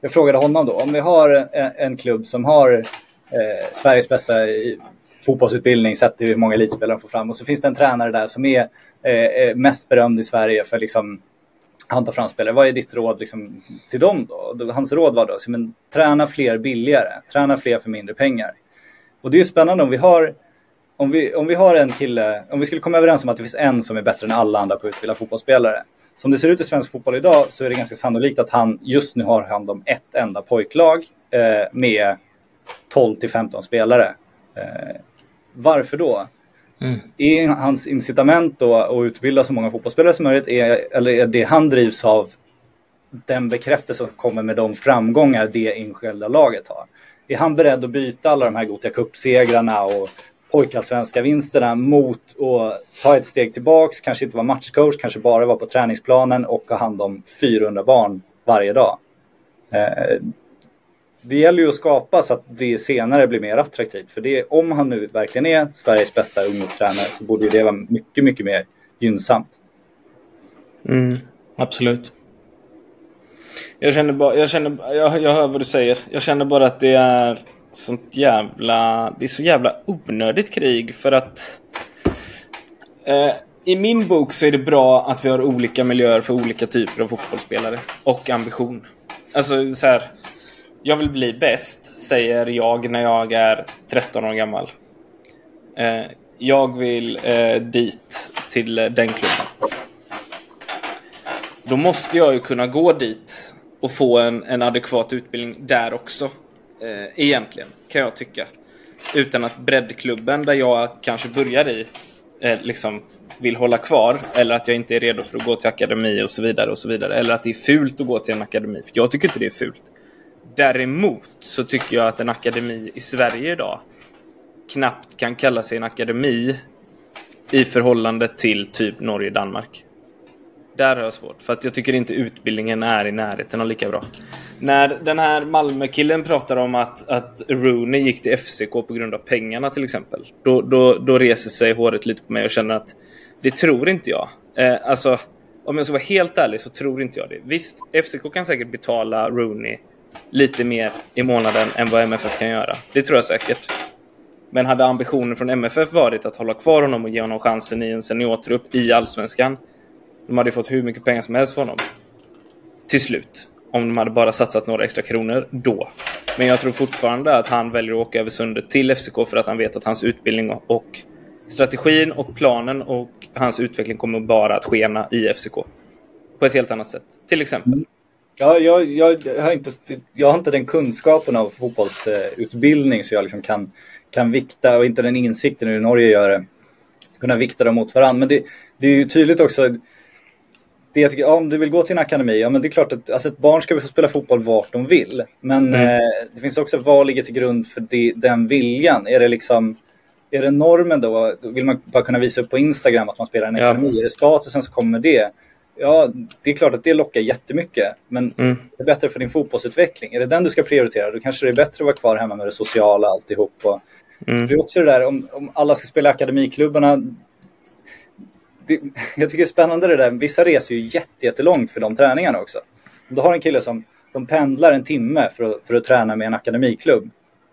jag frågade honom då, om vi har en, en klubb som har eh, Sveriges bästa fotbollsutbildning sett till hur många elitspelare de får fram och så finns det en tränare där som är eh, mest berömd i Sverige för liksom han tar fram spelare. Vad är ditt råd liksom, till dem då? Hans råd var då, men, träna fler billigare, träna fler för mindre pengar. Och det är spännande om vi har om vi, om vi har en kille, om vi skulle komma överens om att det finns en som är bättre än alla andra på att utbilda fotbollsspelare. Som det ser ut i svensk fotboll idag så är det ganska sannolikt att han just nu har hand om ett enda pojklag eh, med 12 till 15 spelare. Eh, varför då? Mm. Är hans incitament då att utbilda så många fotbollsspelare som möjligt är, eller är det han drivs av den bekräftelse som kommer med de framgångar det enskilda laget har? Är han beredd att byta alla de här Gothia Cup-segrarna och pojkallsvenska vinsterna mot att ta ett steg tillbaks, kanske inte vara matchcoach, kanske bara vara på träningsplanen och ha hand om 400 barn varje dag. Eh, det gäller ju att skapa så att det senare blir mer attraktivt. För det, om han nu verkligen är Sveriges bästa ungdomstränare så borde det vara mycket, mycket mer gynnsamt. Mm, absolut. Jag känner bara, jag känner, jag, jag hör vad du säger. Jag känner bara att det är sånt jävla, det är så jävla onödigt krig för att eh, i min bok så är det bra att vi har olika miljöer för olika typer av fotbollsspelare och ambition. Alltså så här, jag vill bli bäst, säger jag när jag är 13 år gammal. Eh, jag vill eh, dit till den klubben. Då måste jag ju kunna gå dit och få en, en adekvat utbildning där också. Eh, egentligen, kan jag tycka. Utan att breddklubben där jag kanske börjar i eh, liksom vill hålla kvar eller att jag inte är redo för att gå till akademi och så vidare och så vidare. Eller att det är fult att gå till en akademi. För jag tycker inte det är fult. Däremot så tycker jag att en akademi i Sverige idag knappt kan kalla sig en akademi i förhållande till typ Norge-Danmark. Där har jag svårt, för att jag tycker inte utbildningen är i närheten av lika bra. När den här Malmökillen pratar om att, att Rooney gick till FCK på grund av pengarna till exempel. Då, då, då reser sig håret lite på mig och känner att det tror inte jag. Eh, alltså, om jag ska vara helt ärlig så tror inte jag det. Visst, FCK kan säkert betala Rooney lite mer i månaden än vad MFF kan göra. Det tror jag säkert. Men hade ambitionen från MFF varit att hålla kvar honom och ge honom chansen i en seniortrupp i Allsvenskan de hade fått hur mycket pengar som helst för honom. Till slut. Om de hade bara satsat några extra kronor då. Men jag tror fortfarande att han väljer att åka över sundet till FCK för att han vet att hans utbildning och strategin och planen och hans utveckling kommer bara att skena i FCK. På ett helt annat sätt, till exempel. Ja, jag, jag, jag, har inte, jag har inte den kunskapen av fotbollsutbildning så jag liksom kan, kan vikta och inte den insikten hur Norge gör det. Kunna vikta dem mot varandra. Men det, det är ju tydligt också. Det jag tycker, om du vill gå till en akademi, ja men det är klart att alltså ett barn ska få spela fotboll vart de vill. Men mm. eh, det finns också vad ligger till grund för det, den viljan? Är det liksom är det normen då? Vill man bara kunna visa upp på Instagram att man spelar en ja. akademi? Är det statusen som kommer med det? Ja, det är klart att det lockar jättemycket. Men mm. det är bättre för din fotbollsutveckling. Är det den du ska prioritera, då kanske det är bättre att vara kvar hemma med det sociala alltihop. Och mm. Det är också det där, om, om alla ska spela i akademiklubbarna. Det, jag tycker det är spännande det där. Vissa reser ju jättelångt för de träningarna också. Då har en kille som de pendlar en timme för att, för att träna med en akademiklubb.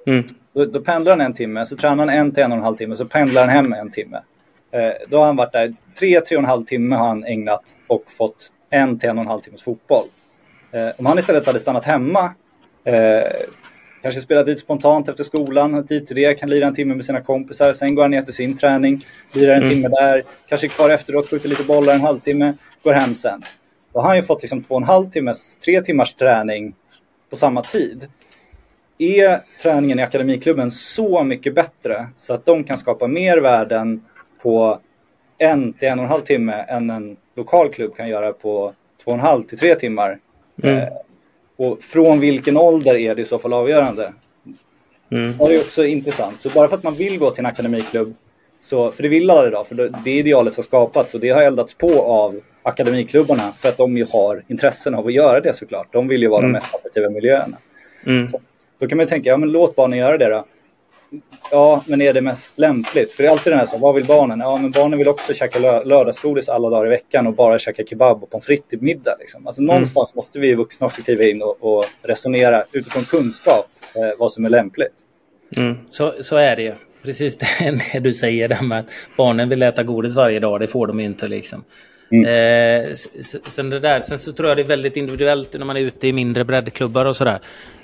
Mm. Då, då, pendlar han en timme, så tränar han en till en och en halv timme, så pendlar han hem en timme. Eh, då har han varit där tre, tre och en halv timme har han ägnat och fått en till en och en halv timmes fotboll. Eh, om han istället hade stannat hemma, eh, kanske spelat lite spontant efter skolan, dit till det, kan lira en timme med sina kompisar, sen går han ner till sin träning, lirar en mm. timme där, kanske kvar efteråt, skjuter lite bollar en halvtimme, går hem sen. Då har han ju fått liksom två och en halv timmes, tre timmars träning på samma tid är träningen i akademiklubben så mycket bättre så att de kan skapa mer värden på en till en och en halv timme än en lokal klubb kan göra på två och en halv till tre timmar. Mm. Och från vilken ålder är det i så fall avgörande? Mm. Det är också intressant. Så bara för att man vill gå till en akademiklubb, så, för det vill alla idag, för det idealet som skapats och det har eldats på av akademiklubbarna för att de ju har intressen av att göra det såklart. De vill ju vara mm. de mest attraktiva miljöerna. Mm. Så då kan man ju tänka, ja men låt barnen göra det då. Ja, men är det mest lämpligt? För det är alltid den här, så, vad vill barnen? Ja, men barnen vill också käka lö lördagsgodis alla dagar i veckan och bara käka kebab och pommes frites till middag. Liksom. Alltså, mm. Någonstans måste vi vuxna också kliva in och, och resonera utifrån kunskap eh, vad som är lämpligt. Mm. Så, så är det ju. Precis (laughs) det du säger, där med att barnen vill äta godis varje dag, det får de inte. Liksom. Mm. Eh, sen, det där, sen så tror jag det är väldigt individuellt när man är ute i mindre breddklubbar och sådär.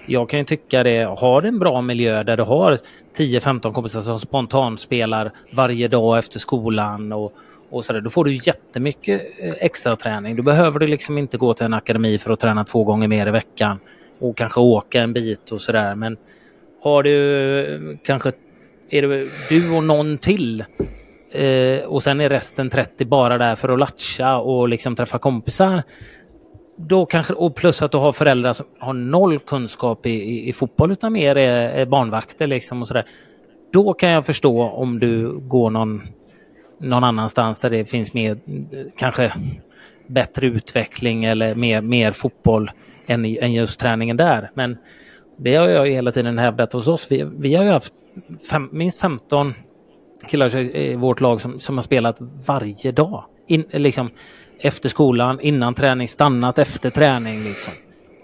Jag kan ju tycka det, har en bra miljö där du har 10-15 kompisar som spontant spelar varje dag efter skolan och, och sådär, då får du jättemycket eh, extra träning. Då behöver du liksom inte gå till en akademi för att träna två gånger mer i veckan och kanske åka en bit och sådär. Men har du eh, kanske, är det du och någon till eh, och sen är resten 30 bara där för att latcha och liksom träffa kompisar då kanske, och plus att du har föräldrar som har noll kunskap i, i, i fotboll utan mer är, är barnvakter liksom och sådär. Då kan jag förstå om du går någon, någon annanstans där det finns mer, kanske bättre utveckling eller mer, mer fotboll än, än just träningen där. Men det har jag hela tiden hävdat hos oss. Vi, vi har ju haft fem, minst 15 killar i vårt lag som, som har spelat varje dag. In, liksom, efter skolan, innan träning, stannat efter träning. Liksom.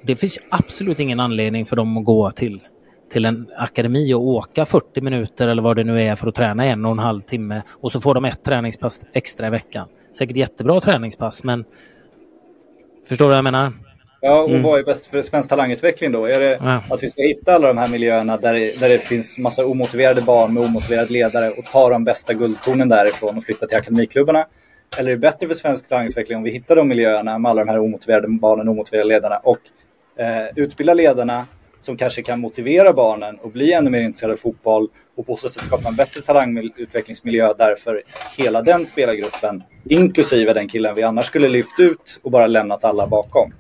Det finns absolut ingen anledning för dem att gå till, till en akademi och åka 40 minuter eller vad det nu är för att träna en och en halv timme och så får de ett träningspass extra i veckan. Säkert jättebra träningspass men förstår du vad jag menar? Ja, och mm. vad är bäst för svensk talangutveckling då? Är det ja. att vi ska hitta alla de här miljöerna där det, där det finns massa omotiverade barn med omotiverade ledare och ta de bästa guldkornen därifrån och flytta till akademiklubbarna? Eller är det bättre för svensk talangutveckling om vi hittar de miljöerna med alla de här omotiverade barnen och omotiverade ledarna och eh, utbilda ledarna som kanske kan motivera barnen och bli ännu mer intresserade av fotboll och på så sätt skapa en bättre talangutvecklingsmiljö där för hela den spelargruppen, inklusive den killen vi annars skulle lyft ut och bara lämnat alla bakom.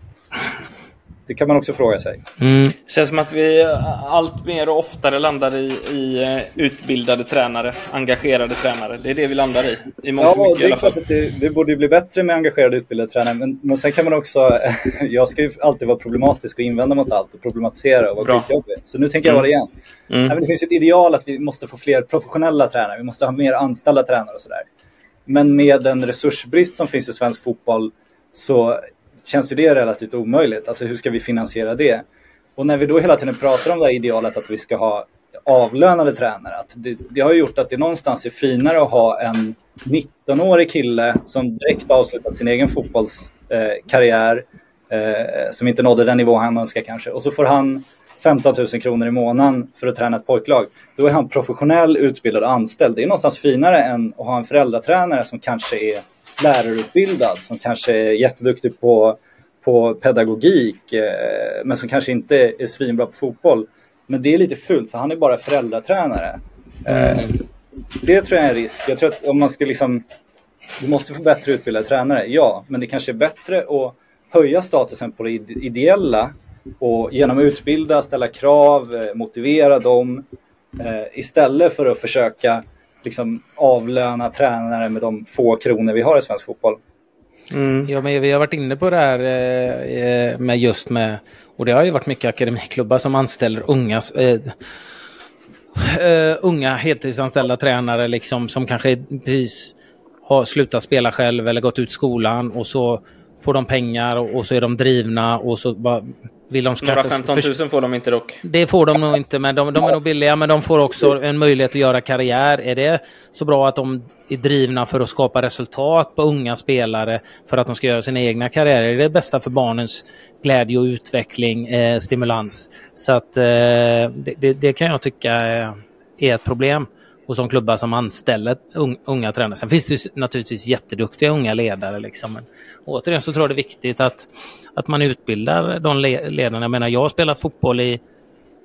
Det kan man också fråga sig. Mm. Det känns som att vi allt mer och oftare landar i, i eh, utbildade tränare, engagerade tränare. Det är det vi landar i. i ja, mycket, det är klart att det, det, borde bli bättre med engagerade utbildade tränare. Men, men sen kan man också... (laughs) jag ska ju alltid vara problematisk och invända mot allt och problematisera och vara skitjobbig. Så nu tänker jag vara det igen. Mm. Nej, det finns ett ideal att vi måste få fler professionella tränare. Vi måste ha mer anställda tränare och sådär. Men med den resursbrist som finns i svensk fotboll så känns ju det relativt omöjligt. Alltså hur ska vi finansiera det? Och när vi då hela tiden pratar om det här idealet att vi ska ha avlönade tränare, att det, det har gjort att det någonstans är finare att ha en 19-årig kille som direkt avslutat sin egen fotbollskarriär, eh, eh, som inte nådde den nivå han önskar kanske. Och så får han 15 000 kronor i månaden för att träna ett pojklag. Då är han professionell, utbildad och anställd. Det är någonstans finare än att ha en föräldratränare som kanske är lärarutbildad, som kanske är jätteduktig på, på pedagogik, eh, men som kanske inte är svinbra på fotboll. Men det är lite fult för han är bara föräldratränare. Mm. Eh, det tror jag är en risk. Jag tror att om man ska liksom... Du måste få bättre utbildade tränare, ja. Men det kanske är bättre att höja statusen på det ideella och genom att utbilda, ställa krav, eh, motivera dem eh, istället för att försöka liksom, avlöna tränare med de få kronor vi har i svensk fotboll. Mm. Ja, men vi har varit inne på det här eh, med just med, och det har ju varit mycket akademiklubbar som anställer unga eh, uh, unga heltidsanställda tränare liksom som kanske precis har slutat spela själv eller gått ut skolan och så får de pengar och, och så är de drivna och så bara vill de Några 15 000 får de inte dock. Det får de nog inte, men de, de, är nog billiga. Men de får också en möjlighet att göra karriär. Är det så bra att de är drivna för att skapa resultat på unga spelare för att de ska göra sina egna karriärer? Är det det bästa för barnens glädje och utveckling, eh, stimulans? Så att eh, det, det, kan jag tycka är, är ett problem och som klubbar som anställer unga tränare. Sen finns det naturligtvis jätteduktiga unga ledare. Liksom. Men återigen så tror jag det är viktigt att att man utbildar de ledarna. Jag menar, jag har spelat fotboll i,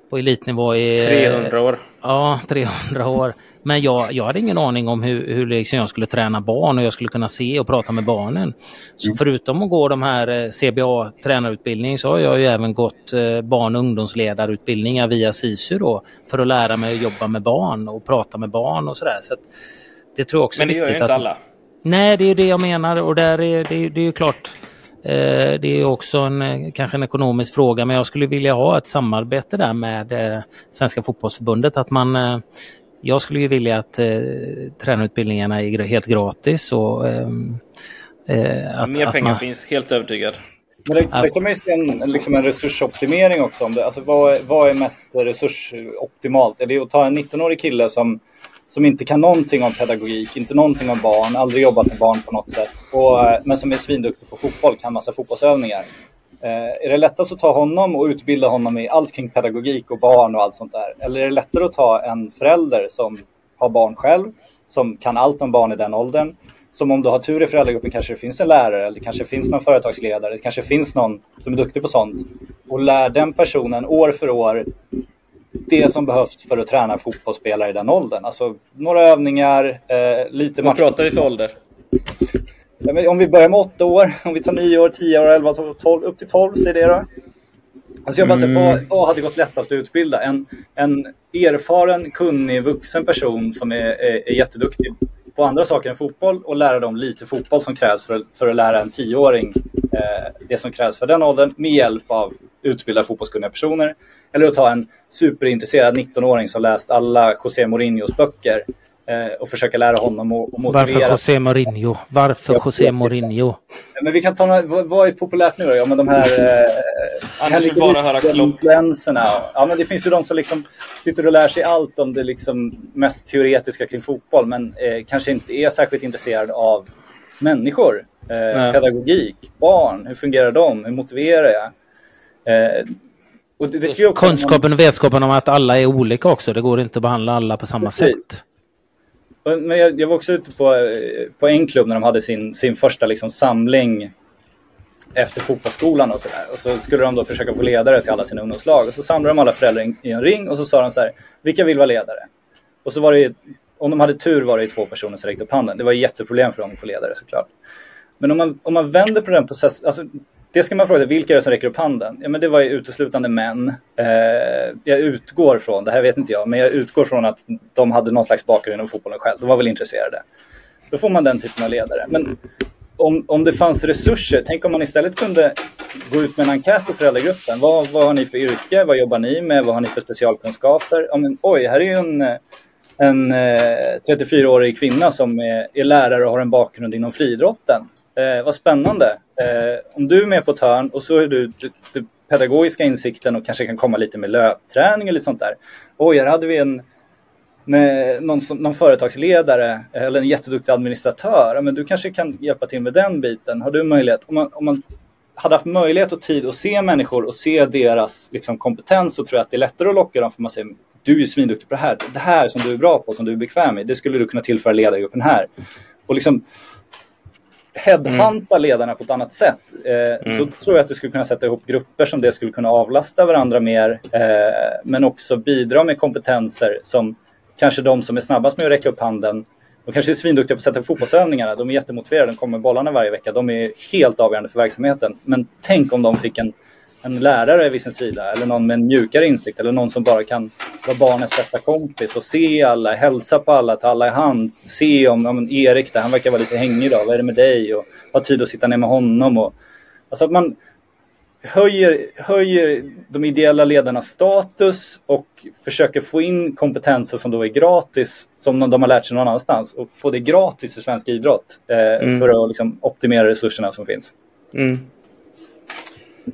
på elitnivå i... 300 år. Ja, 300 år. Men jag, jag hade ingen aning om hur, hur liksom jag skulle träna barn och jag skulle kunna se och prata med barnen. Så mm. förutom att gå de här eh, CBA tränarutbildning så har jag ju även gått eh, barn och ungdomsledarutbildningar via SISU då för att lära mig att jobba med barn och prata med barn och sådär. Så det tror jag också Men det gör ju inte att... alla. Nej, det är det jag menar och där är, det, det är ju klart Eh, det är också en, eh, kanske en ekonomisk fråga, men jag skulle vilja ha ett samarbete där med eh, Svenska fotbollsförbundet. Att man, jag skulle ju vilja att tränarutbildningarna är helt gratis. Och, ehm, att, Mer pengar man, finns, helt övertygad. Men det, det man ju se en, liksom en resursoptimering också. Om det. Alltså, vad, vad är mest resursoptimalt? Är det att ta en 19-årig kille som som inte kan någonting om pedagogik, inte någonting om barn, aldrig jobbat med barn på något sätt, och, eh, men som är svinduktig på fotboll, kan massa fotbollsövningar. Eh, är det lättast att ta honom och utbilda honom i allt kring pedagogik och barn och allt sånt där? Eller är det lättare att ta en förälder som har barn själv, som kan allt om barn i den åldern, som om du har tur i föräldragruppen kanske det finns en lärare, eller det kanske finns någon företagsledare, det kanske finns någon som är duktig på sånt och lär den personen år för år det som behövs för att träna fotbollsspelare i den åldern. Alltså några övningar, eh, lite match. Vad pratar vi för ålder? om vi börjar med åtta år, om vi tar nio år, tio år, elva, tolv, upp till tolv, säg det då. Alltså jag bara mm. vad, vad hade gått lättast att utbilda? En, en erfaren, kunnig, vuxen person som är, är, är jätteduktig på andra saker än fotboll och lära dem lite fotboll som krävs för, för att lära en tioåring eh, det som krävs för den åldern med hjälp av utbildade fotbollskunniga personer. Eller att ta en superintresserad 19-åring som läst alla José Mourinhos böcker eh, och försöka lära honom att motivera. Varför José Mourinho? Varför ja, José Mourinho? Men vi kan ta några, vad, vad är populärt nu då? Ja, men de här eh, influenserna. Ja, men det finns ju de som liksom sitter och lär sig allt om det liksom mest teoretiska kring fotboll, men eh, kanske inte är särskilt intresserad av människor, eh, pedagogik, barn, hur fungerar de, hur motiverar jag? Eh, och det, det Kunskapen och vetskapen om att alla är olika också. Det går inte att behandla alla på samma Precis. sätt. Men jag, jag, var också ute på, eh, på en klubb när de hade sin, sin första liksom samling efter fotbollsskolan och sådär. Och så skulle de då försöka få ledare till alla sina ungdomslag. Och så samlade de alla föräldrar i en ring och så sa de så här, vilka vill vara ledare? Och så var det, om de hade tur var det två personer som räckte upp handen. Det var ett jätteproblem för dem att få ledare såklart. Men om man, om man vänder på den processen, alltså det ska man fråga sig, vilka är det som räcker upp handen? Ja, men det var ju uteslutande män. Eh, jag utgår från, det här vet inte jag, men jag utgår från att de hade någon slags bakgrund inom fotbollen själv. De var väl intresserade. Då får man den typen av ledare. Men om, om det fanns resurser, tänk om man istället kunde gå ut med en enkät på föräldragruppen. Vad, vad har ni för yrke? Vad jobbar ni med? Vad har ni för specialkunskaper? Ja, men, oj, här är ju en, en eh, 34-årig kvinna som är, är lärare och har en bakgrund inom friidrotten. Eh, vad spännande. Eh, om du är med på ett hörn och så är du, du, du pedagogiska insikten och kanske kan komma lite med löpträning eller sånt där. Oj, här hade vi en med någon, någon företagsledare eller en jätteduktig administratör. Men du kanske kan hjälpa till med den biten. Har du möjlighet? Om man, om man hade haft möjlighet och tid att se människor och se deras liksom, kompetens så tror jag att det är lättare att locka dem för man säger du är ju svinduktig på det här. Det här som du är bra på, som du är bekväm i, det skulle du kunna tillföra ledargruppen här. Och liksom headhunta mm. ledarna på ett annat sätt. Eh, mm. Då tror jag att du skulle kunna sätta ihop grupper som det skulle kunna avlasta varandra mer. Eh, men också bidra med kompetenser som kanske de som är snabbast med att räcka upp handen de kanske är svinduktiga på att sätta fotbollsövningarna. De är jättemotiverade, de kommer med bollarna varje vecka. De är helt avgörande för verksamheten. Men tänk om de fick en, en lärare vid sin sida eller någon med en mjukare insikt eller någon som bara kan vara barnens bästa kompis och se alla, hälsa på alla, ta alla i hand. Se om, om Erik där, han verkar vara lite hängig idag. Vad är det med dig? Och ha tid att sitta ner med honom. Och, alltså att man, höjer, höjer de ideella ledarnas status och försöker få in kompetenser som då är gratis, som de har lärt sig någon annanstans och få det gratis i svensk idrott eh, mm. för att liksom, optimera resurserna som finns. Mm.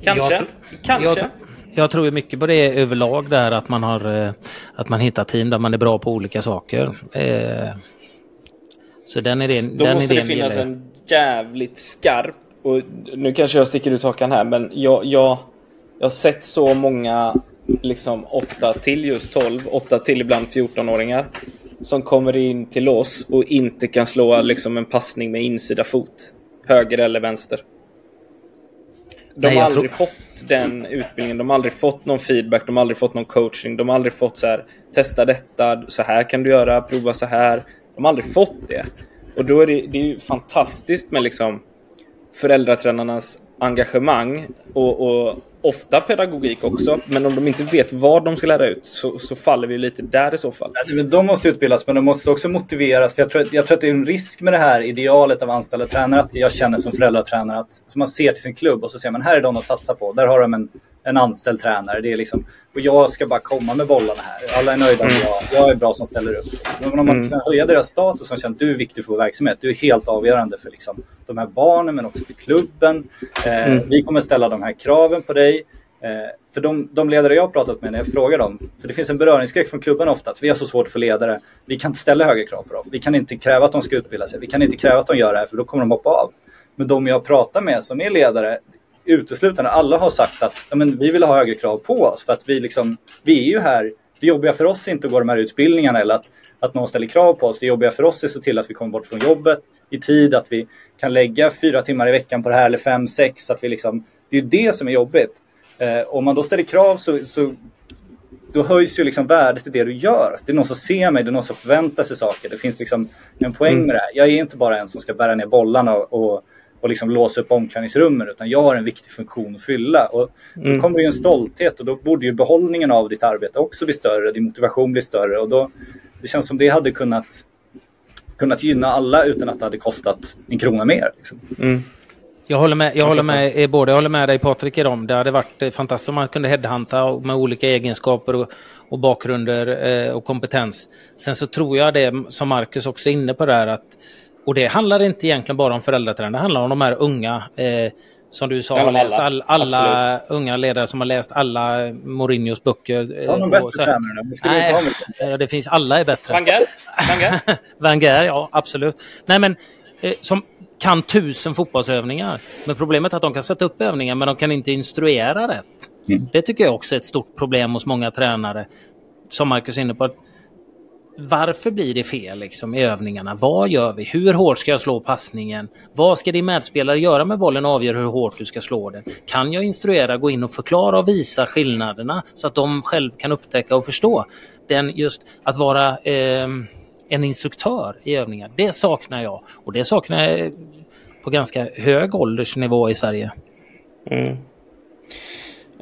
Kanske. Jag Kanske. Jag, jag tror mycket på det överlag där att man har eh, att man hittar team där man är bra på olika saker. Eh, så den idén, Då den måste det finnas gäller. en jävligt skarp och nu kanske jag sticker ut hakan här, men jag, jag, jag har sett så många liksom 8 till just 12, 8 till ibland 14-åringar som kommer in till oss och inte kan slå liksom en passning med insida fot. Höger eller vänster. De Nej, har aldrig tror... fått den utbildningen, de har aldrig fått någon feedback, de har aldrig fått någon coaching, de har aldrig fått så här, testa detta, så här kan du göra, prova så här. De har aldrig fått det. Och då är det, det är ju fantastiskt med liksom föräldratränarnas engagemang och, och, ofta pedagogik också. Men om de inte vet vad de ska lära ut så, så faller vi lite där i så fall. De måste utbildas men de måste också motiveras. För jag, tror, jag tror att det är en risk med det här idealet av anställda tränare. Att jag känner som föräldratränare att som man ser till sin klubb och så ser man här är de att satsa på. Där har de en en anställd tränare. Det är liksom, och jag ska bara komma med bollarna här. Alla är nöjda med mm. jag, jag är bra som ställer upp. Men om man mm. kan höja deras status och känna att du är viktig för vår verksamhet. Du är helt avgörande för liksom, de här barnen men också för klubben. Eh, mm. Vi kommer ställa de här kraven på dig. Eh, för de, de, ledare jag har pratat med när jag frågar dem, för det finns en beröringsskräck från klubben ofta, att vi har så svårt för ledare. Vi kan inte ställa högre krav på dem. Vi kan inte kräva att de ska utbilda sig. Vi kan inte kräva att de gör det här för då kommer de hoppa av. Men de jag pratar med som är ledare, uteslutande, alla har sagt att ja, men vi vill ha högre krav på oss för att vi, liksom, vi är ju här. Det jobbiga för oss är inte att gå de här utbildningarna eller att, att någon ställer krav på oss. Det jobbiga för oss är att se till att vi kommer bort från jobbet i tid, att vi kan lägga fyra timmar i veckan på det här eller fem, sex. Att vi liksom, det är ju det som är jobbigt. Eh, om man då ställer krav så, så då höjs ju liksom värdet i det du gör. Det är någon som ser mig, det är någon som förväntar sig saker. Det finns liksom en poäng mm. med det här. Jag är inte bara en som ska bära ner bollarna och, och och liksom låsa upp omklädningsrummen utan jag har en viktig funktion att fylla. Och då mm. kommer det en stolthet och då borde ju behållningen av ditt arbete också bli större, din motivation blir större och då det känns som det hade kunnat, kunnat gynna alla utan att det hade kostat en krona mer. Liksom. Mm. Jag håller med, jag håller med, eh, både jag håller med dig Patrik i dem. Det hade varit eh, fantastiskt om man kunde headhunta med olika egenskaper och, och bakgrunder eh, och kompetens. Sen så tror jag det som Marcus också är inne på där att och det handlar inte egentligen bara om föräldraträning, det handlar om de här unga eh, som du sa, har läst all, alla unga ledare som har läst alla Mourinhos böcker. Ta någon bättre tränare. Nej, det, det finns, alla är bättre. Wenger? (laughs) Wenger, ja absolut. Nej men, eh, som kan tusen fotbollsövningar. Men problemet är att de kan sätta upp övningar men de kan inte instruera rätt. Mm. Det tycker jag också är ett stort problem hos många tränare. Som Marcus är inne på varför blir det fel liksom, i övningarna? Vad gör vi? Hur hårt ska jag slå passningen? Vad ska din medspelare göra med bollen och avgöra hur hårt du ska slå den? Kan jag instruera, gå in och förklara och visa skillnaderna så att de själv kan upptäcka och förstå? Den just att vara eh, en instruktör i övningar, det saknar jag. Och det saknar jag på ganska hög åldersnivå i Sverige. Mm.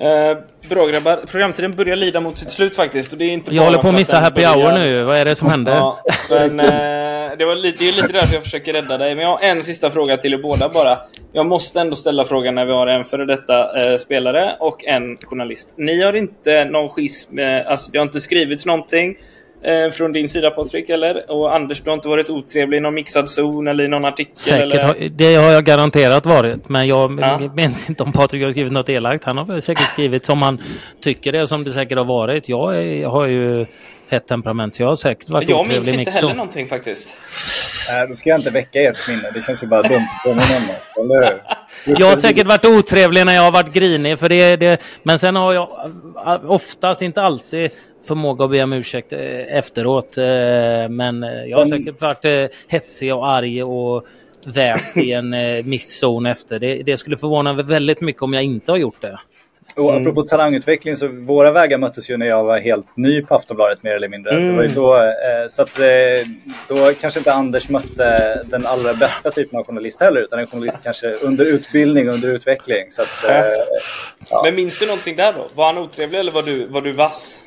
Eh, bra grabbar. Programtiden börjar lida mot sitt slut faktiskt. Och det är inte jag håller på att missa happy börjar... hour nu. Vad är det som händer? Ja, men, eh, det, var lite, det är lite därför jag försöker rädda dig. Men jag har en sista fråga till er båda bara. Jag måste ändå ställa frågan när vi har en före detta eh, spelare och en journalist. Ni har inte någon schism, alltså det har inte skrivits någonting eh, från din sida Patrik, eller? Och Anders, du har inte varit otrevlig i någon mixad zon eller i någon artikel? Säkert, eller? Det har jag garanterat varit. Men jag ja. minns inte om Patrik har skrivit något elakt. Han har säkert skrivit som han tycker det, som det säkert har varit. Jag, är, jag har ju hett temperament, så jag har säkert varit jag otrevlig. Jag minns inte heller någonting faktiskt. Nej, då ska jag inte väcka ert minne. Det känns ju bara dumt att påminna om eller hur? (laughs) Jag har säkert varit otrevlig när jag har varit grinig. För det, det, men sen har jag oftast, inte alltid, förmåga att be om ursäkt eh, efteråt. Eh, men eh, jag har säkert varit hetsig och arg och väst i en misszon efter. Det, det skulle förvåna mig väldigt mycket om jag inte har gjort det. Och mm. apropå talangutveckling så våra vägar möttes ju när jag var helt ny på Aftonbladet mer eller mindre. Mm. Det var ju då, eh, så att, eh, då kanske inte Anders mötte den allra bästa typen av journalist heller utan en journalist kanske under utbildning, under utveckling. Så att, eh, ja. Men minns du någonting där då? Var han otrevlig eller var du, var du vass?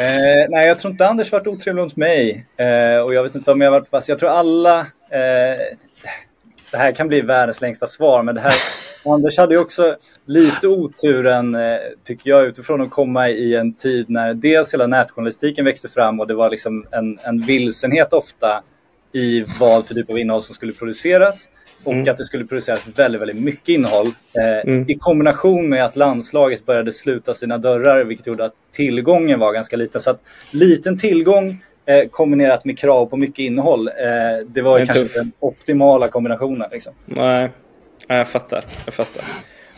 Eh, nej, jag tror inte Anders varit otrevlig mot mig. Eh, och jag vet inte om jag varit vass. Jag tror alla... Eh, det här kan bli världens längsta svar, men det här... (laughs) Anders hade ju också lite oturen, eh, tycker jag, utifrån att komma i en tid när dels hela nätjournalistiken växte fram och det var liksom en, en vilsenhet ofta i vad för typ av innehåll som skulle produceras och mm. att det skulle produceras väldigt, väldigt mycket innehåll. Eh, mm. I kombination med att landslaget började sluta sina dörrar vilket gjorde att tillgången var ganska liten. Så att liten tillgång eh, kombinerat med krav på mycket innehåll, eh, det var det kanske tuff. den optimala kombinationen. Liksom. Nej, jag fattar. Jag fattar.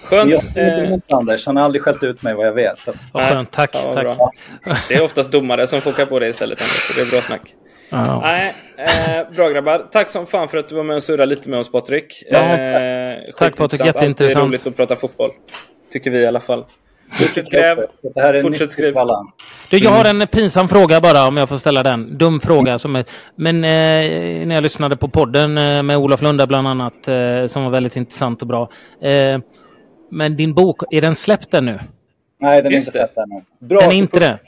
Skönt. Jag emot eh, Anders. Han har aldrig skällt ut mig vad jag vet. Så att... ja, skönt. Tack. Ja, tack. Bra. Det är oftast domare som fokar på det istället. Anders, det är bra snack. Oh. Nej, eh, bra grabbar. Tack som fan för att du var med och surrade lite med oss Patrik. Ja, eh, tack Patrik, jätteintressant. Det är roligt att prata fotboll. Tycker vi i alla fall. Fortsätt gräv. Det här är Fortsätt skriv. Du, jag har en pinsam fråga bara om jag får ställa den. Dum fråga. Som är, men eh, när jag lyssnade på podden eh, med Olof Lunda bland annat eh, som var väldigt intressant och bra. Eh, men din bok, är den släppt ännu? Nej, den är inte släppt ännu. Bra, den är inte det?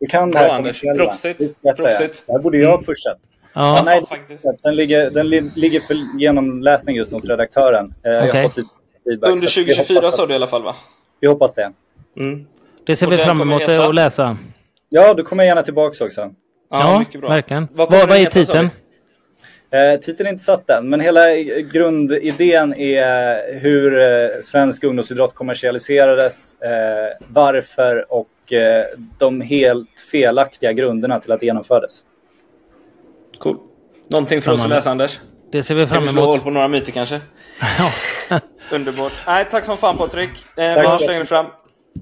Du kan det här Anders. Proffsigt. Proffsigt. Det här borde jag ha pushat. Ja. ja nej, faktiskt. Den, ligger, den ligger för genomläsning just hos redaktören. Okay. Jag har fått lite feedback, Under 2024 sa du i alla fall va? Vi hoppas det. Mm. Det ser vi fram emot att läsa. Ja, du kommer gärna tillbaka också. Ja, ja mycket bra. verkligen. Vad, vad, vad är titeln? Eh, titeln är inte satt än, men hela grundidén är hur eh, svensk ungdomsidrott kommersialiserades, eh, varför och de helt felaktiga grunderna till att det genomfördes. Cool. Någonting för oss att läsa, Anders? Det ser vi fram emot. Kan vi slå hål på några myter kanske? (laughs) Underbart. Nej, tack som fan Patrik. Eh, tack vi hörs längre fram.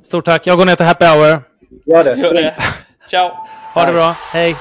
Stort tack. Jag går ner till happy hour. Gör det. Gör det. Ciao. Ha det bra. Hej.